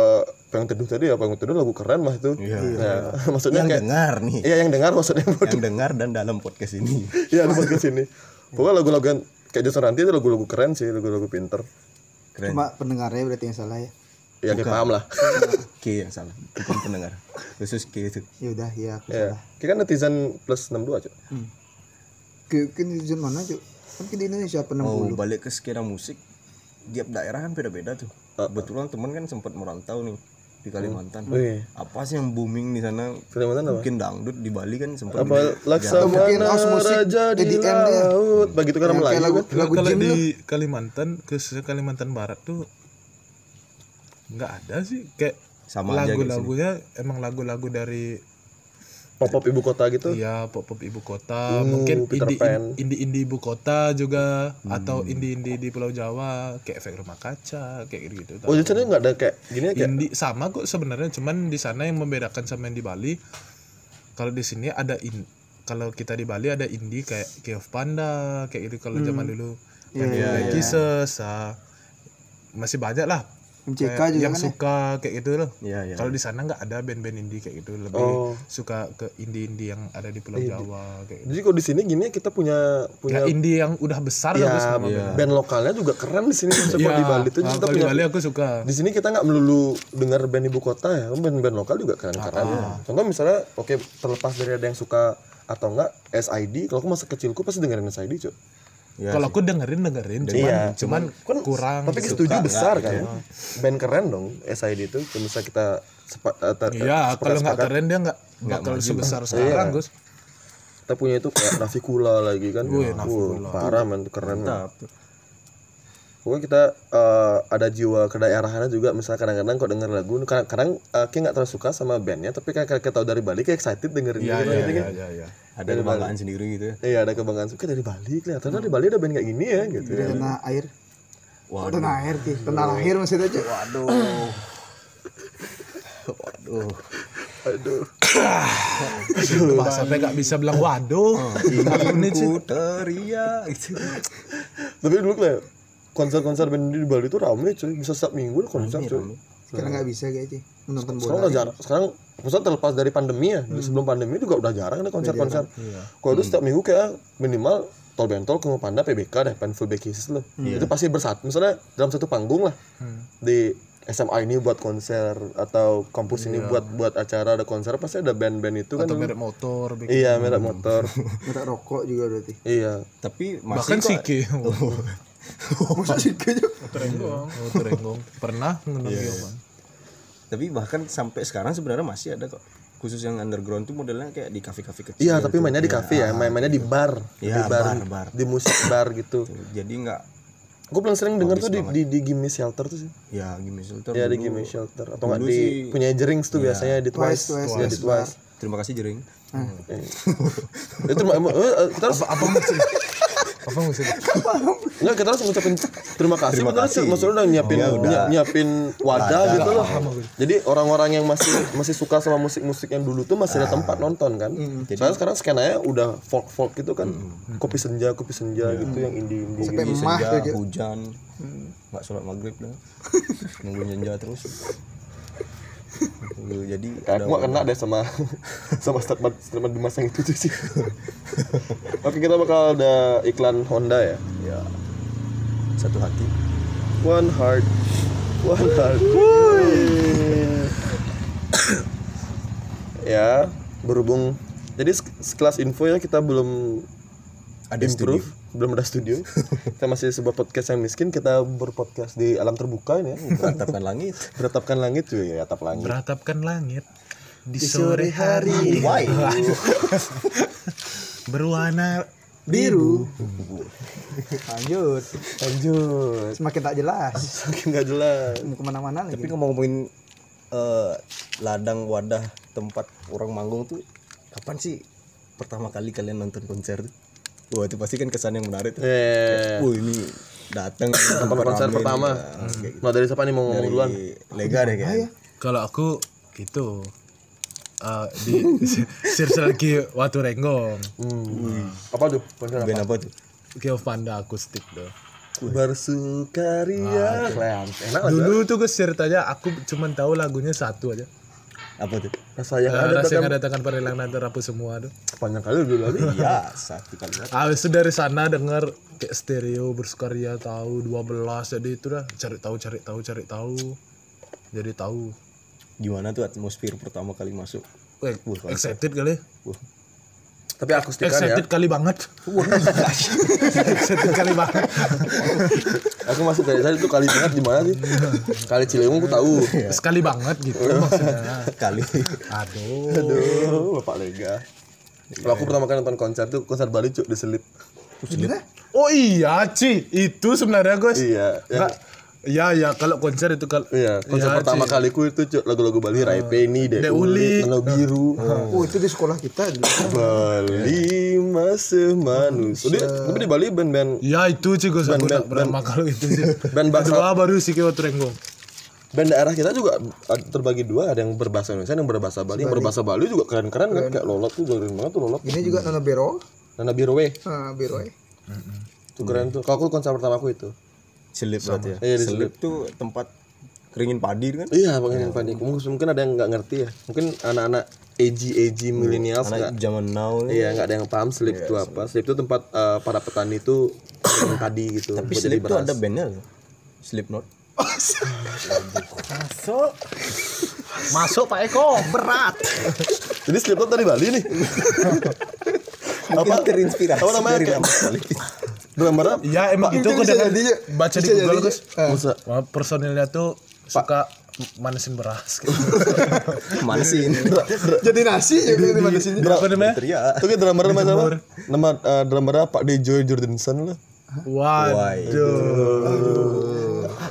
pengen teduh tadi ya. Pengen teduh lagu keren mah itu. Iya. Nah, maksudnya yang kayak dengar nih Iya yang dengar maksudnya bodoh. yang dengar dan dalam podcast ini Iya di podcast ini. Pokoknya lagu-lagu yang kayak Jason Ranti itu lagu-lagu keren sih, lagu-lagu pinter. keren Cuma pendengarnya berarti yang salah ya. Ya kita paham lah. K yang salah bukan pendengar khusus K itu Ya udah ya aku Ya. salah. Kita kan netizen plus 62 cuy. Ke ke netizen mana cuy? Kan di Indonesia apa mau 60? balik ke skena musik tiap daerah kan beda-beda tuh Uh, kebetulan temen kan sempat merantau nih di Kalimantan Wih. apa sih yang booming di sana Kalimantan apa? mungkin dangdut di Bali kan sempat Apa mungkin laksamana house musik raja di laut. Begitu kan kayak Melayu lagu kan. lagu Kalau di. Kalimantan, khususnya Kalimantan Barat tuh nggak ada sih kayak Sama aja gitu lagu-lagunya emang lagu-lagu dari Pop-pop ibu kota gitu. ya pop-pop ibu kota, Uh, mungkin indie indie indie ibu kota juga atau indie indie di Pulau Jawa kayak efek rumah kaca kayak gitu gitu. Oh, jadi sana nggak ada kayak gini ya kayak Indie sama kok sebenarnya cuman di sana yang membedakan sama yang di Bali kalau di sini ada in kalau kita di Bali ada indie kayak of Panda kayak gitu kalau zaman dulu. Yang yeah, Kisses ah, masih banyak lah MCK Kayak juga yang kan ya. suka kayak gitu loh Iya, iya. kalau di sana nggak ada band-band indie kayak gitu lebih Oh. suka ke indie-indie yang ada di Pulau Jawa kayak gitu. Jadi kalau di sini gini kita punya Ya punya indie yang udah besar lah Gus, ya, band. lokalnya juga keren di sini. Iya, kalau di Bali itu kita kalau di punya Bali aku suka di sini kita nggak melulu dengar band ibu kota ya, band-band lokal juga keren-keren. Ah, Contoh misalnya, oke terlepas dari ada yang suka atau enggak SID, kalau aku masa kecilku pasti dengerin SID cuy. Ya, kalau aku dengerin dengerin cuman Iya, cuman Kan kurang tapi gitu. setuju besar kan. Band keren dong SID itu. Kalau misalnya kita sepa, eh, ter- Iya, sepakat- kalau nggak keren dia nggak bakal sebesar Iya. sekarang, Gus. kita punya itu kayak Navikula lagi kan. Wih, Wah, parah man, itu keren man. Pokoknya kita eh, ada jiwa kedaerahannya juga misalnya kadang-kadang kok denger lagu kadang-kadang uh, kayak nggak terlalu suka sama bandnya tapi kayak kayak tahu dari Bali kayak excited dengerin Iya, gitu iya, gitu iya, kan. iya, iya. ada kebanggaan sendiri gitu ya Iya ada kebanggaan suka dari Bali kelihatan dari Bali ada band kayak gini ya gitu. Dari tanah air. Waduh. Tanah air sih. Tanah lahir maksudnya cuy. waduh waduh Aduh. Wah, sampai nggak bisa bilang waduh. ingin ku teriak. Tapi dulu kayak konser-konser band di Bali itu rame cuy bisa setiap minggu konser cuy. Sekarang nggak bisa kayak cuy. Menonton Sekarang bola. udah jarang. Sekarang maksudnya terlepas dari pandemi ya. Sebelum pandemi juga udah jarang ada konser-konser. Kalau itu setiap minggu kayak minimal Tol Bentol, Kungu Panda, PBK deh, Painful Back Kisses loh. Itu pasti bersatu. Misalnya dalam satu panggung lah di SMA ini buat konser atau kampus ini buat buat acara ada konser pasti ada band-band itu kan. Atau merek motor, bikin- Iya, merek motor. Merek rokok juga berarti. iya. tapi bahkan masih kok Sike. Masa sih kayaknya. Terenggong. Oh. Pernah ngundang dia, Bang. tapi bahkan sampai sekarang sebenarnya masih ada kok khusus yang underground tuh modelnya kayak di kafe-kafe kecil Iya, tapi mainnya di kafe ya, main-mainnya di bar, Iya, di bar, bar, bar. di musik bar gitu. jadi nggak Gue paling sering denger tuh di, di di Gimme Shelter tuh sih. ya gimana shelter Ya di. Gimme Shelter atau nggak dulu di sih- punya Jerings tuh biasanya di Twice, Twice, ya di Twice. terima kasih jering Eh. itu emang- emang- eh, kita harus Apa maksudnya? Apa maksudnya? Enggak, kita harus ngucapin terima kasih. Terima kasih. Maksudnya udah nyiapin Oh, udah. nyi- nyiapin wadah Wadah. gitu loh. Jadi orang-orang yang masih masih suka sama musik-musik yang dulu tuh masih ada tempat nonton kan. Soalnya sekarang skenanya udah folk-folk gitu kan. Kopi senja, kopi senja gitu yang indie-indie. Sampai Jadi emah senja, hujan nggak sholat maghrib dah nunggu senja terus jadi aku nggak kena deh sama sama statement statement Dimas yang itu sih. Oke kita bakal ada iklan Honda ya. ya satu hati One heart, one heart. ya berhubung jadi sek- sekelas info ya kita belum ada improve, studio belum ada studio. kita masih sebuah podcast yang miskin. Kita berpodcast di alam terbuka ini ya. beratapkan langit Beratapkan langit cuy ya, atap langit. Beratapkan langit di sore hari why berwarna Biru. Lanjut. Lanjut. Semakin tak jelas. Makin nggak jelas. Mau ke mana-mana lagi. tapi ngomong-ngomongin eh, ladang wadah tempat orang manggung tuh kapan sih pertama kali kalian nonton konser tuh wah itu pasti kan kesan yang menarik tuh Eh, wah ini datang tempat konser rame pertama. Nah, kayak gitu. Nah dari siapa nih mau ngomong duluan? lega deh kayaknya Kalau aku gitu eh, di Sirse lagi Watu Renggong Hmm. Apa tuh? Konser apa? apa tuh Geof Panda akustik tuh Bersukaria. Keren. Enak. Dulu tuh gue ceritanya aku cuman tahu lagunya satu aja apa tuh? Rasa yang Eh, ada Rasa yang ada hilang nanti rapuh semua tuh panjang kali dulu lagi. ya satu kalimat Habis itu dari sana denger kayak stereo bersukaria tahu 12 jadi itu dah cari tahu cari tahu cari tahu jadi tahu. Gimana tuh atmosfer pertama kali masuk? Wah, excited kali Tapi akustikan ya. excited kali banget excited kali banget Aku masih dari tadi tuh kali banget di mana sih? Kali Ciliwung aku tahu. sekali banget gitu maksudnya kali aduh Aduh, Bapak Lega. Kalau aku pertama kali nonton konser tuh konser Bali cuk di Selip. Oh iya Ci itu sebenarnya guys Iya. Yang. Ya ya kalau konser itu kalau iya, konser Iya, pertama Ci. kaliku itu lagu-lagu Bali Rai Penny, Dek Dek Uli. Nano Biru. Oh, itu di sekolah kita dulu. Bali masih manus. Jadi, tapi di Bali band-band Ya itu sih gue Band- band- pertama kalau itu sih. band Kedua baru sih Kiwat Renggong. band daerah kita juga terbagi dua, ada yang berbahasa Indonesia, ada yang berbahasa Bali. Yang berbahasa Bali juga keren-keren kan kayak Lolot tuh keren banget tuh Lolot. Ini juga Nona Bero. Nana Biru we. Ah, Bero eh. Tuh keren tuh. Kalau aku konser pertama aku itu. Selip berarti ya Iya, di selip tuh tempat keringin padi kan Iya, pengen panik. Mungkin mungkin ada yang nggak ngerti ya. Mungkin anak-anak AG AG millennials nggak anak zaman now nih Iya, nggak ada yang paham slip itu apa. Slip itu tempat eh, para petani itu yang padi gitu. tapi tuh beras. ada bandnya loh Slipknot Masuk Pak Eko, berat. Jadi slip itu dari Bali nih. apa terinspirasi apa namanya? dari Kayak- Gambarnya Ya emang gitu Itu kok bisa dengan jadi, Cuk. baca di Google. Masa Wah, personilnya tuh suka manesin beras gitu. manasin Jadi nasi ya kalau di mana sini. Apa namanya? itu kayak drummer nama siapa? Nama eh, drummernya Pak Dejoy Jordanson lah. Waduh.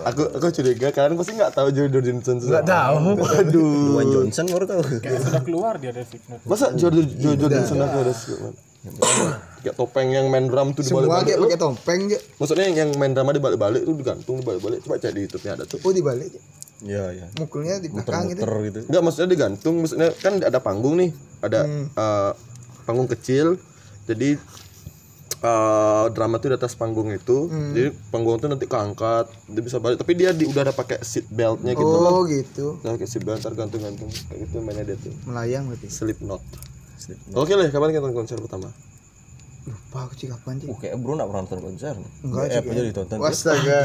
Aku aku curiga kalian pasti nggak tahu Joy Jordanson. Enggak tahu. Aduh. Dwayne Johnson baru tahu Kayak sudah keluar dia dari. Masa Joy Joy Jordanson aku man? Kayak topeng yang main drum tuh Semua kayak tuh. pakai topeng aja. Maksudnya yang, yang main drama dibalik-balik tuh digantung dibalik-balik. Coba cek di YouTube-nya ada tuh. Oh dibalik. aja. ya ya Mukulnya di belakang gitu. muter gitu Enggak, maksudnya digantung. Maksudnya kan ada panggung nih, ada eh, panggung kecil. Jadi eh, drama tuh di atas panggung itu. Jadi panggung tuh nanti keangkat, dia bisa balik. Tapi dia di, udah ada pakai seat beltnya gitu. Oh gitu. Nah, pakai seat belt ntar gantung-gantung kayak gitu mainnya dia tuh. Melayang berarti. Slipknot. Oke lah, kapan kita nonton konser pertama? Lupa aku sih kapan sih. uh kayak bro nggak pernah nonton konser Enggak sih, apa jadi ditonton Astaga.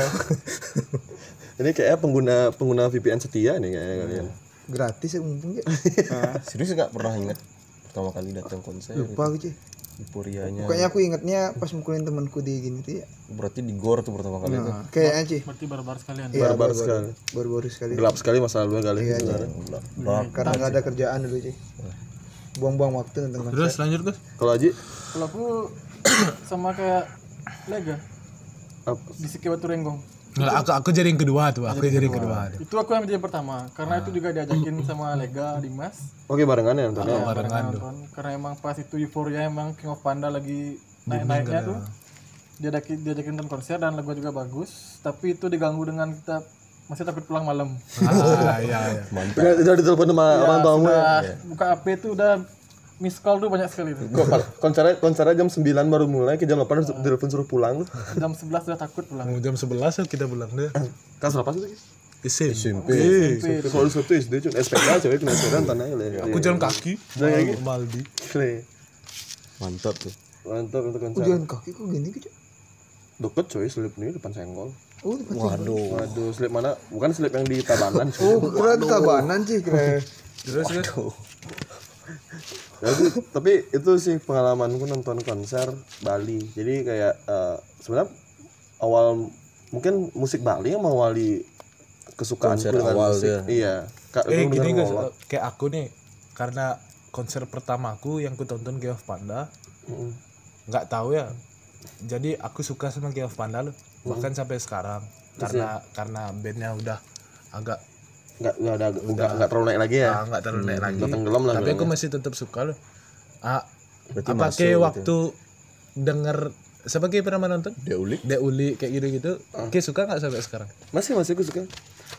Ini kayak pengguna pengguna VPN setia nih kayaknya kalian. Gratis ya mumpung ya. serius nggak pernah ingat pertama kali datang konser Lupa aku sih. euforianya Pokoknya aku ingatnya pas mukulin temanku di gini tuh ya. berarti di gor tuh pertama kali itu Nah, kayaknya sih. Berarti barbar sekalian. Iya, Barbar baru-baru. sekali. Baru-baru sekali. Gelap sekali masa lalunya kali. Iya. Gelap. Karena nggak ada kerjaan dulu sih. Buang-buang waktu nonton konser. Terus lanjut guys. Kalau Aji Kalau aku sama kayak Lega apa? di Sikewatu Renggong. Nggak, aku aku jadi yang kedua tuh, aku jadi yang kedua. tuh. Itu aku yang jadi yang pertama karena itu juga diajakin sama Lega Dimas. Oke barengan ya nontonnya. Ya, barengan nonton. Karena emang pas itu euforia emang King of Panda lagi naik-naiknya tuh. diadakin diajakin nonton konser dan lagu juga bagus tapi itu diganggu dengan kita masih takut pulang malam. Ah iya iya. Udah, udah ditelepon sama orang tuamu ya. udah buka HP itu udah miss call tuh banyak sekali tuh. Konsernya konsernya jam 9 baru mulai ke jam 8 udah telepon suruh pulang jam 11 udah takut pulang. Jam 11 ya kita pulang deh. Kelas berapa sih? SMP SMP SMP. Kalau lu Sabtu SD cuy, SPK cewek kena sepeda tanah ya. aku jalan kaki. Maldi. Keren. mantap tuh. Mantap untuk Oh, konser. jalan kaki kok gini gitu Deket coy, slip ini depan senggol. Oh waduh Waduh, slip mana? Bukan slip yang di Tabanan. oh kira di tabanan sih kira terus terus Jadi, tapi itu sih pengalamanku nonton konser Bali. Jadi kayak eh, sebenarnya awal mungkin musik Bali yang mengawali kesukaanku Konser dengan awal musik. dia. Iya. Kak, eh gini guys ngolak. kayak aku nih karena konser pertamaku yang ku tonton Geoff Panda Mm. nggak tahu ya jadi aku suka sama Geoff Panda loh bahkan sampai sekarang karena karena bandnya udah agak nggak nggak ada nggak nggak terlalu naik lagi ya. ah, nggak terlalu naik lagi Udah tenggelam lah. tapi aku masih tetap suka loh ah, Berarti apa kayak gitu. waktu denger siapa kayak pernah nonton dia ulik Dek Uli kayak gitu gitu kayak suka nggak sampai sekarang Masih masih aku suka.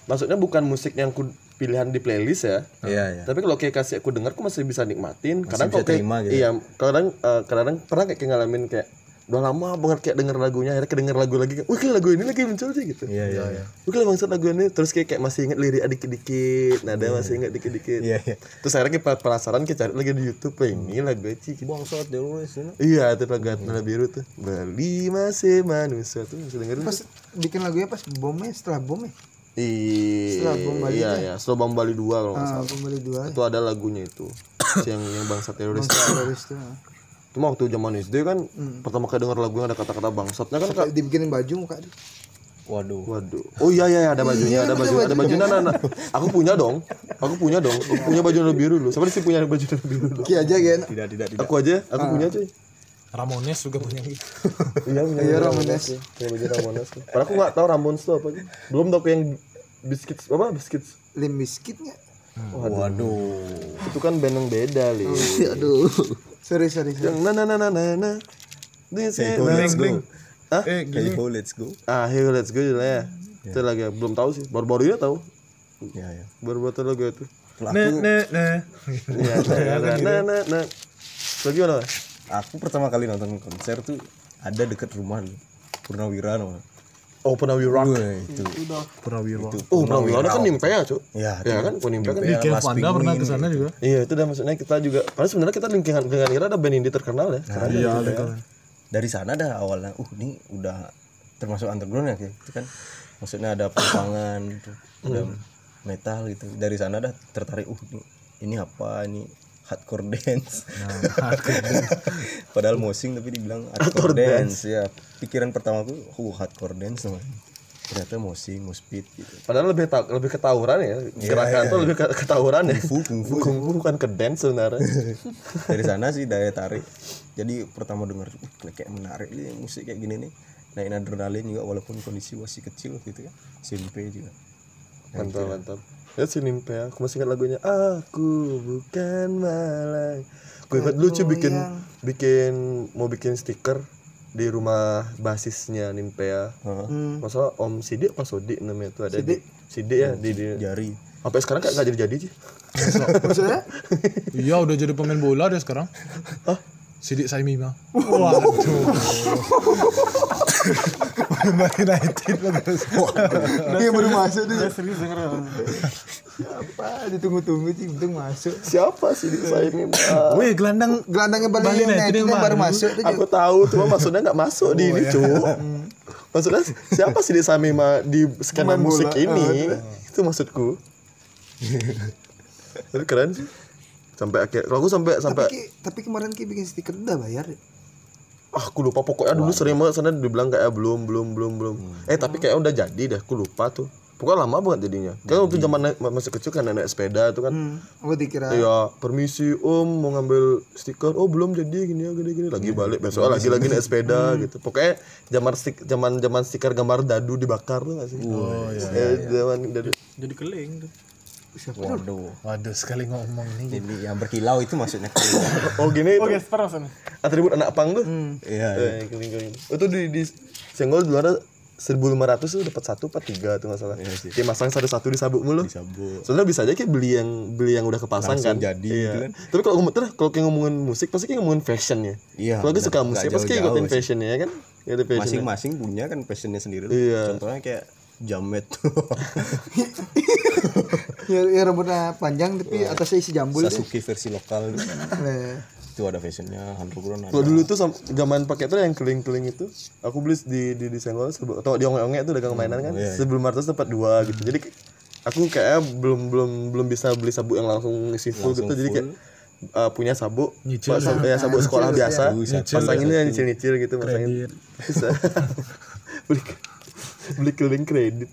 Maksudnya bukan musik yang ku pilihan di playlist ya. iya iya Tapi kalau kayak kasih aku denger, aku masih bisa nikmatin. kadang bisa kalau kayak, terima gitu. iya, kadang eh, kadang pernah kayak ngalamin kayak udah lama banget kayak denger lagunya, akhirnya kedenger lagu lagi, wih kayak lagu ini lagi muncul sih gitu. iya iya iya Wih kayak bangsat lagu ini, terus kayak, kayak masih inget lirik dikit-dikit, nada masih inget dikit-dikit. iya iya Terus akhirnya kayak penasaran kayak cari lagi di YouTube, ini lagu Eci. gitu. bangsat dia ini Iya, itu lagu Atmana Biru tuh. Bali masih manusia tuh bisa dengerin. pas bikin lagunya pas bomnya setelah bom ya Iya, Setelah Bom Bali iya, iya. Setelah Bom Bali 2 kalau nggak ah salah. kembali dua Itu ada lagunya itu. yang yang bangsa teroris. teroris tuh ah. Cuma waktu zaman SD kan pertama kali denger lagu yang ada kata-kata bangsatnya kan kak. dibikinin baju muka dia waduh Waduh. Oh iya iya ada bajunya, ada baju, ada baju. Nah, nah, nah. Aku punya dong. Aku punya dong. Aku punya baju warna biru dulu. Siapa sih punya baju warna biru dulu? Ki aja kan tidak tidak tidak Aku aja, aku punya cuy. Ramones juga punya gitu Iya punya. Iya, baju Ramones. tuh. Punya baju Ramones. tuh. Padahal aku nggak tahu Ramones itu apa. sih. Belum tahu yang biscuit apa biscuit. lim biscuit nggak waduh Itu kan band yang beda, Li. aduh sorry sorry sorry Yang na na na na na na. This is go, let's go. go. Hah? eh Hey ho let's go Ah, here let's go judulnya ya. Itu lagi belum tahu sih. Baru-baru ini tahu. iya iya Baru-baru tahu lagu itu. Nah aku nah nah Iya, nah, nah, nah, nah. Lagi mana? Aku pertama kali nonton konser tuh ada deket rumah Purnawira namanya Oh, Purnawira. Itu. Purnawira Oh, Purnawira kan nimpe ya, Cuk. ya Ya kan, Pun nimpe kan. di Geoff Panda pernah ke sana juga. Iya, itu dah maksudnya kita juga. Padahal sebenarnya kita lingkungan lingkungan kira ada band indie terkenal ya. Keren iya gitu ya. dari sana dah awalnya uh ini udah termasuk underground ya gitu kan. Maksudnya ada perpangan tuh ada metal gitu. Dari sana dah tertarik uh ini, ini apa ini hardcore dance. Padahal mosing tapi dibilang hardcore, dance. ya pikiran pertamaku uh hardcore dance namanya ternyata mosing mospit gitu. Padahal lebih ta- lebih ketawuran ya. Gerakan tuh lebih ke ketawuran ya. Kungfu, kungfu. Kungfu bukan ke dance sebenarnya. dari sana sih daya tarik. Jadi pertama denger "Uh, kayak menarik nih musik kayak gini nih. Naikin adrenalin juga walaupun kondisi masih kecil gitu ya. SMP juga. Mantap mantap ya si nimpe aku masih ingat lagunya aku bukan malang gue ingat dulu cuy bikin bikin mau bikin stiker di rumah basisnya Nimpea Heeh. masa Om Sidik apa Sodik namanya itu ada di Sidik. Ya di, di jari. Sampai sekarang kayak nggak jadi jadi sih maksudnya? Iya udah jadi pemain bola dia sekarang. Sidik Saimima. Waduh Bali United bagus dia baru masuk tuh serius denger apa ditunggu-tunggu sih untung masuk. Siapa Sidik saya ini? Wih gelandang gelandangnya Bali Bali United yang yang baru masuk tuh aku tahu cuma maksudnya nggak masuk di ini cu maksudnya siapa sih di Samima di skena musik ini? Itu. Maksudku. Tapi keren sih. Sampai akhir kalau aku sampai sampai tapi, tapi kemarin Ki bikin stiker udah bayar. ya? Ah aku lupa pokoknya dulu sering banget sana dibilang kayak belum belum belum belum eh tapi kayak udah jadi deh aku lupa tuh pokoknya lama banget jadinya kan waktu zaman naik- masih kecil kan naik sepeda tuh kan hmm. aku dikira Iya, permisi om mau ngambil stiker. Oh belum jadi gini ya gini gini. Lagi balik besok lagi lagi naik sepeda gitu. Pokoknya zaman stik zaman zaman stiker gambar dadu dibakar tuh gak sih? Oh iya. zaman dadu. jadi keling tuh siapa waduh Waduh sekali ngomong nih. jadi yang berkilau itu maksudnya oh gini Oh, Gesper maksudnya. atribut anak pang tuh iya iya. Eh. Itu di di senggol juara 1500 tuh dapat satu apa tiga tuh nggak salah. Iya sih. Kayak masang satu-satu di sabuk mulu. disabut Soalnya bisa aja kayak beli yang beli yang udah kepasang Langsung kan. jadi Iya. gitu kan. Tapi kalau ngomong terus kalau kayak ngomongin musik pasti kayak ngomongin fashion ya. Iya, Kalau gue suka musik pasti kayak ikutin sih. fashion ya kan. Ya masing-masing punya kan passionnya sendiri Iya. contohnya kayak jamet tuh ya, ya rambutnya panjang tapi atasnya isi jambul deh. Sasuke versi lokal Nah, itu ada fashionnya underground ada Kalau dulu tuh zaman pakai tuh yang keling-keling itu, aku beli di di di senggol atau di onge-onge itu dagang mainan kan. Sebelum 500 dapat dua gitu. Jadi aku kayak belum belum belum bisa beli sabuk yang langsung isi full gitu. Jadi kayak uh, punya sabuk, Nyicil sabuk, ya, sabuk sekolah biasa, Nyicil, pasangin ya nyicil-nyicil gitu, pasangin. Bisa. beli keliling kredit.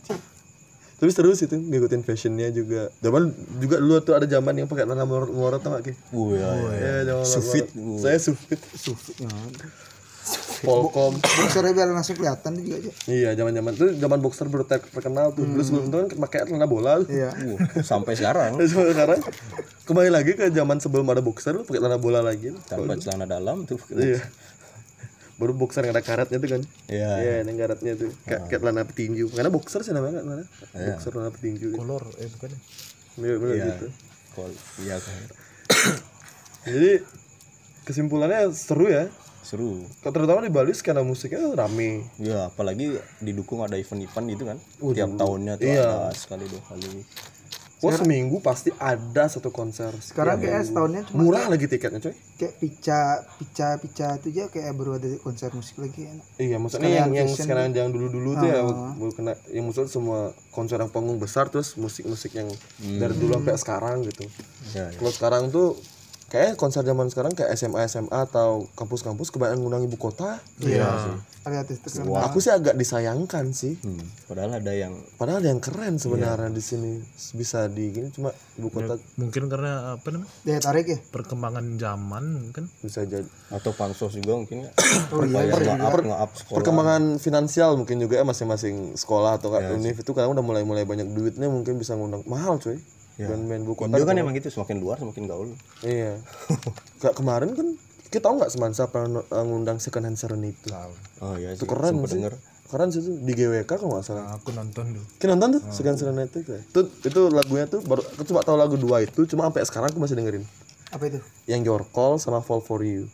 Tapi seru sih tuh ngikutin fashionnya juga. Zaman juga dulu tuh ada zaman yang pakai celana melorot-melorot tau gak Ki? oh ya, ya. Ya, Sufit. Saya sufit. sufit ya. Polkom. boxernya biar langsung kelihatan juga aja Iya, zaman-zaman itu zaman boxer baru ter- terkenal tuh. Dulu sebelum itu kan pakai celana bola. iya Uh, sampai sekarang Terus sekarang kembali lagi ke zaman sebelum ada boxer lu pakai celana bola lagi. tanpa celana dalam tuh Iya. Baru boxer yang ada karetnya tuh kan. Iya. Iya, yang karetnya tuh. Kayak kayak celana petinju. Karena boxer sih namanya kan mana? Boxer celana petinju. gitu. Kolor eh bukan. ya? Mirip-mirip Iya. gitu. Kol iya kan. Jadi kesimpulannya seru ya. seru Kalau terutama di Bali skena musiknya rame. ya apalagi didukung ada event-event gitu kan tiap tahunnya tuh Iya. ada sekali dua kali Wah seminggu pasti ada satu konser. sekarang kayak setahunnya cuma Murah lagi tiketnya coy. kayak pica pica pica itu aja kayak baru ada konser musik lagi enak Iya, maksudnya Sekalian yang yang sekarang yang dulu-dulu tuh ya Ah. baru kena yang maksudnya semua konser yang panggung besar terus musik-musik yang dari dulu sampai sekarang gitu. ya, ya. Kalau sekarang tuh kayak konser zaman sekarang kayak SMA SMA atau kampus-kampus kebanyakan ngundang ibu kota. iya. Ada artis terkenal. Aku sih agak disayangkan sih. Hmm, padahal ada yang Padahal ada yang keren sebenarnya di sini. Bisa di gini cuma ibu kota Mungkin karena apa namanya? daya tarik ya? Perkembangan zaman mungkin. bisa jadi. Atau pansos juga mungkin ya. Oh iya nge-up nge-up sekolah. perkembangan finansial mungkin juga ya masing-masing sekolah atau kayak univ itu kadang udah mulai-mulai banyak duitnya mungkin bisa ngundang. Mahal cuy. Band-band ibu kota Indo kan emang gitu semakin luar semakin gaul Iya. Kayak kemarin kan kita tahu nggak Semansa pernah ngundang second hand serenity. oh iya Itu keren sempet sih. denger Keren sih itu di GWK kalau nggak salah. Nah, aku nonton dulu. Kita nonton tuh second hand serenity kayak. Itu itu lagunya tuh baru aku cuma tahu lagu dua itu cuma sampai sekarang aku masih dengerin. apa itu Yang Your Call sama Fall for You.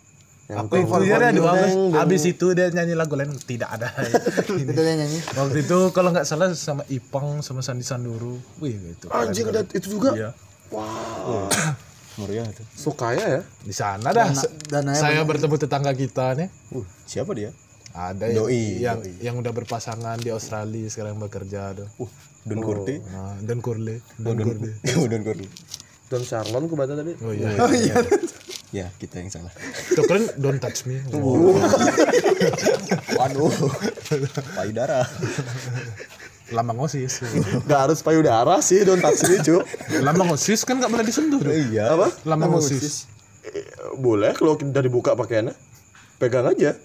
Yang Aku itu dia ada dua abis, abis itu dia nyanyi lagu lain tidak ada. itu dia nyanyi Waktu itu kalau nggak salah sama Ipang sama Sandi Sandoro. Wih itu. anjing ada itu juga. Iya. meriah tuh So kaya ya. Di sana dah. dananya saya bertemu tetangga kita nih. uh siapa dia Ada yang, Doi, yang yang udah berpasangan di Australia sekarang bekerja tuh. uh Don Corte Nah, dan Kurle. oh, Don oh, Don Corte Don Charlon aku baca tadi. Oh iya. ya kita yang salah. Itu keren Don't Touch Me. waduh. Payudara. Lama ngosis. Gak harus payudara sih Don touch me cu. Lama ngosis kan nggak boleh disentuh dong. iya. Apa? Lama ngosis. Eh, boleh kalau udah dibuka pakaiannya. Pegang aja.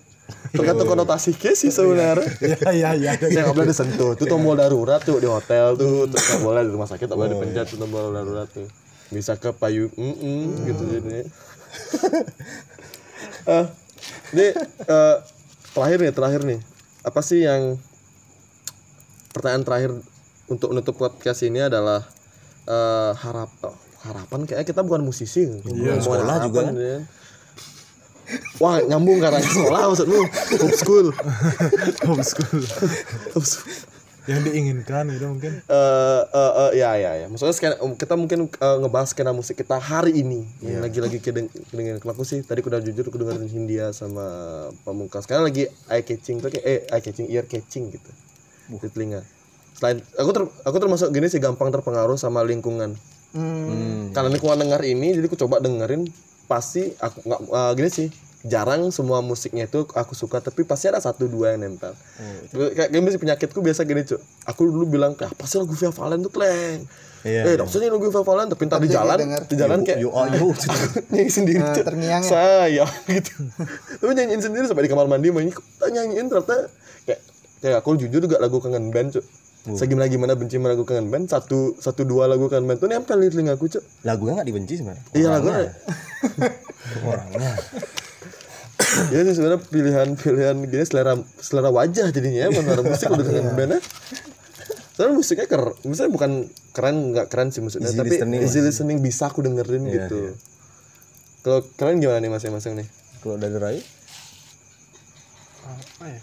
Tergantung konotasi case sih sebenarnya. Iya iya iya. yang nggak boleh disentuh. Itu tombol darurat tuh di hotel tuh. Terus nggak boleh di rumah sakit nggak boleh dipencet tuh tombol darurat tuh. Bisa ke payu mm -mm, gitu jadinya Eh, ini eh, terakhir nih terakhir nih apa sih yang pertanyaan terakhir untuk menutup podcast ini adalah eh, harap oh, harapan kayak kita bukan musisi iya, sekolah juga kan. wah nyambung karena sekolah maksudmu Homeschool. Homeschool. Yang diinginkan gitu mungkin. eh eh, eh, ya ya ya. Maksudnya skena, kita mungkin eh, ngebahas skena musik kita hari ini. Yang lagi-lagi kedeng kedengeran aku sih. Tadi aku udah jujur aku dengerin Hindia sama Pamungkas. Sekarang lagi eye catching tuh kayak eh eye catching ear catching gitu di telinga. Selain aku ter, aku termasuk gini sih gampang terpengaruh sama lingkungan. Hmm. karena lingkungan dengar ini jadi aku coba dengerin pasti aku nggak eh, gini sih jarang semua musiknya itu aku suka tapi pasti ada satu dua yang nempel. Kayak kayak misalnya penyakitku biasa gini cuy aku dulu bilang kayak apa sih lagu Via Valen tuh kleng Iya, eh maksudnya lagu Via Valen? Tapi entar di jalan di jalan kayak yo ayo nyanyi sendiri Nah, Cuk. terngiang ya? saya gitu. Tapi nyanyiin sendiri sampai di kamar mandi main nyanyiin ternyata. Kayak kayak aku jujur juga lagu kangen band cuy segimana gimana benci meragukan band satu satu dua lagu kan band tuh nempel di telingaku cok lagunya nggak dibenci sebenarnya? Iya lagu orangnya ya sih sebenarnya pilihan-pilihan gini selera selera wajah jadinya ya selera musik udah dengan bandnya. Soalnya musiknya keren misalnya bukan keren nggak keren sih maksudnya Easy tapi listening easy listening bisa aku dengerin Iya, gitu. kalau kalian gimana nih masing-masing nih? Kalau dari Rai? Apa ya?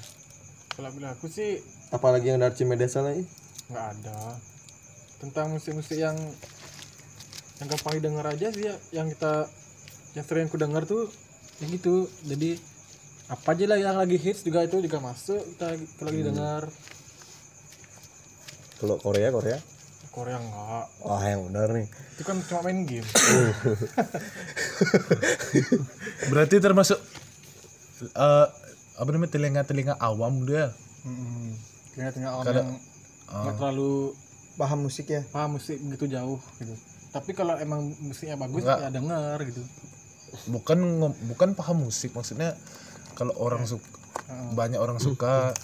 Kalau bilang aku sih apalagi yang dari Cimedes lagi nggak ada. Tentang musik-musik yang yang gampang didengar aja sih ya yang kita yang sering aku dengar tuh yang gitu. Jadi apa aja lah yang lagi hits juga itu juga masuk. Kita kalau lagi dengar. Kalau Korea Korea? Korea enggak. Wah yang benar nih. Itu kan cuma main game. Berarti termasuk eh apa namanya telinga-telinga awam dia. tengah-tengah orang yang nggak terlalu paham musik ya paham musik begitu jauh gitu. Tapi kalau emang musiknya bagus ya denger gitu Bukan bukan paham musik maksudnya kalau orang suka banyak orang suka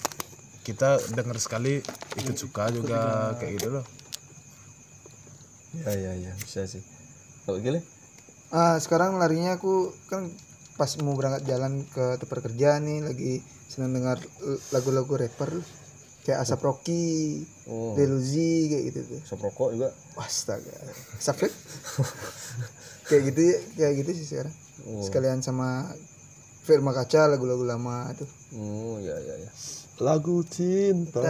kita dengar sekali ikut suka juga kayak gitu loh. ya ya ya bisa sih kalau gile ah sekarang larinya aku kan pas mau berangkat jalan ke tempat kerja nih lagi seneng dengar lagu-lagu rapper kayak Asap Rocky, Oh. Deluzi kayak gitu tuh. Sop rokok juga Astaga. Asap? kayak gitu ya, kayak gitu sih sekarang. Sekalian sama Firma Kaca lagu-lagu lama tuh. oh ya ya ya. Lagu cinta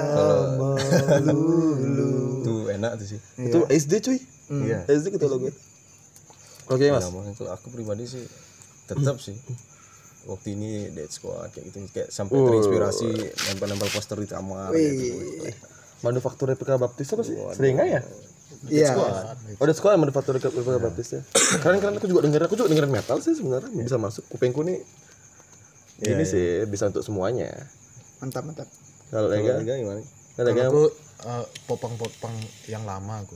tuh enak tuh sih. Itu SD cuy. Iya. SD gitu lagu. Oke mas. Nah, makanya kalau aku pribadi sih tetap sih. Waktu ini Dead Squad kayak gitu. Kayak sampai terinspirasi nempel-nempel poster di kamar gitu. manufaktur replika baptis apa sih? Sering nggak ya Iya. Oh, udah sekolah manufaktur replika baptis ya. Keren keren aku juga dengerin, aku juga dengerin metal sih sebenarnya bisa masuk kupingku nih. Ini sih bisa untuk semuanya. Mantap, mantap. Kalau Kalau Lega, gimana? kalau Lega, Aku eh, popang-popang yang lama aku.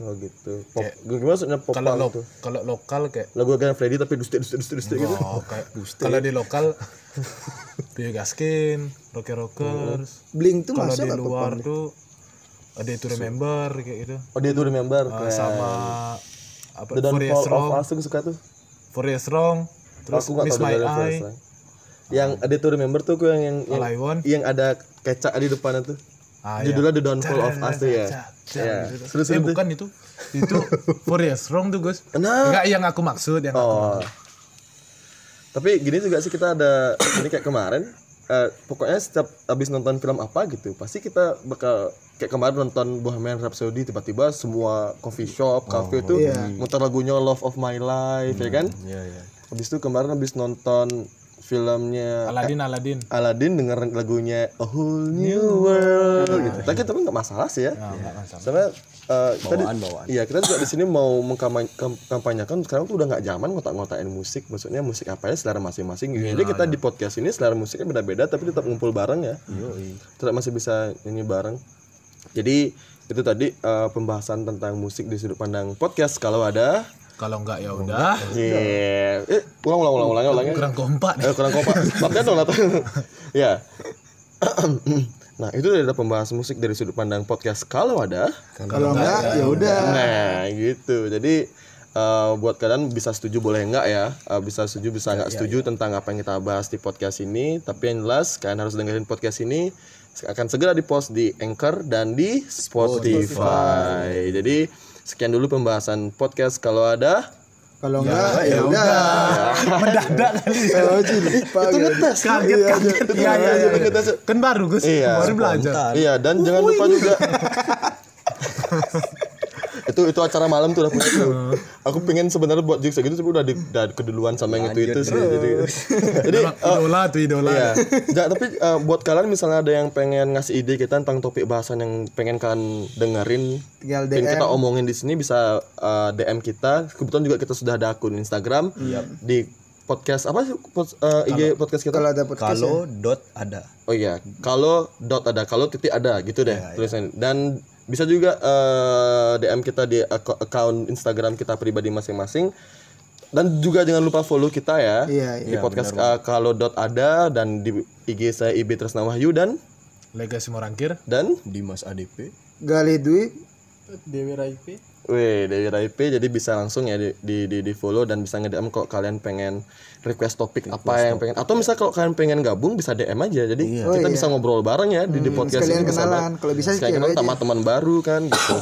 oh gitu. Pop, gimana maksudnya pop Kalau lo, kalau lokal kayak Lagu Gan Freddy tapi duste duste duste duste gitu. oh, kayak kalau di lokal Pio Gaskin, Rocker Rockers. Bling tuh Kalau masuk di apa luar tuh ada itu remember kayak gitu. Oh dia tuh remember Eh, kayak sama apa The For Yes Downfall of Wrong, Us tuh suka tuh. For Yes Wrong, terus aku Miss My Eye, Line. Yang ada tuh remember tuh yang yang, yang, yang ada kecak di depannya tuh. Ah, Judulnya The Downfall of Us tuh ya. Iya. Terus eh itu. bukan itu. Itu For Yes Wrong tuh, Gus. Nah. Enggak yang aku maksud yang aku Oh. Tapi gini juga sih kita ada ini kayak kemarin eh, pokoknya setiap habis nonton film apa gitu pasti kita bakal kayak kemarin nonton Bohemian Rhapsody tiba-tiba semua coffee shop, cafe itu muter lagunya Love of My Life ya kan. Iya iya. Habis itu kemarin habis nonton filmnya Aladin Aladin. Aladdin denger lagunya A Whole New World gitu. Tapi tapi nggak masalah sih ya. Enggak masalah. Soalnya eh, kita di- Bawaan, bawaan. Iya kita juga di sini mau mengkampanyekan sekarang tuh udah nggak zaman ngotak-ngotakin musik, maksudnya musik apa ya selera masing-masing. Jadi kita di podcast ini selera musiknya beda-beda tapi tetap ngumpul bareng ya. Tetap masih bisa ini bareng. Jadi itu tadi eh, pembahasan tentang musik di sudut pandang podcast. Kalau ada, Kalau enggak ya udah. yeah. eh ulang ulang ulang ulang ulang. Kurang kompak nih. Eh, kurang kompak. Maafkan dong ya. nah, itu ada pembahasan musik dari sudut pandang podcast kalau ada. Kalau enggak ya udah. Nah, gitu. Jadi eh, buat kalian bisa setuju boleh enggak ya? Eh, bisa setuju bisa enggak setuju tentang apa yang kita bahas di podcast ini. Tapi yang jelas kalian harus dengerin podcast ini akan segera dipost di Anchor dan di Spotify. Jadi sekian dulu pembahasan podcast kalau ada. Kalau enggak ya udah. Mendadak kali. Itu gitu. ngetes. Kaget kaget. Iya iya iya. Ngetes. Kan baru Gus. Iya. Baru belajar. Iya dan jangan lupa juga itu itu acara malam tuh udah punya tuh. Aku pengen sebenarnya buat jokes gitu tapi udah, di, udah keduluan sama yang itu itu sih. Jadi, jadi Memang idola tuh idola. Iya. Nggak, tapi eh, buat kalian misalnya ada yang pengen ngasih ide kita tentang topik bahasan yang pengen kalian dengerin, Tinggal pengen DM. kita omongin di sini bisa eh, DM kita. Kebetulan juga kita sudah ada akun Instagram di podcast apa sih pod- eh, IG podcast kita? Kalau ada podcast ya. Kalau dot ada. Oh iya, kalau dot ada, kalau titik ada gitu deh tulisannya. Dan bisa juga eh, DM kita di ak- account Instagram kita pribadi masing-masing. Dan juga jangan lupa follow kita ya Iya, di podcast eh, kalau dot ada dan di IG saya Ibi Tresna Wahyu dan Legasi Morangkir. dan Dimas ADP Gali Dwi. Dewi Raipe Wih, dari IP jadi bisa langsung ya di di di, di follow dan bisa nge-DM kalau kalian pengen request topik apa yang pengen atau misal kalau kalian pengen gabung bisa DM aja. Jadi kita bisa ngobrol bareng ya di, di podcast sekalian ini kenalan. Kalau bisa sih sekalian cewek kenalan sama teman baru kan gitu.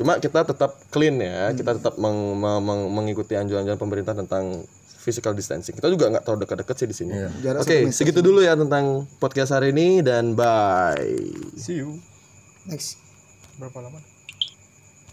Cuma kita tetap clean ya, kita tetap meng- meng- meng- mengikuti anjuran-anjuran pemerintah tentang physical distancing. Kita juga nggak terlalu dekat-dekat sih di sini. Jarak Oke, segitu dulu ya tentang podcast hari ini dan bye. see you next berapa lama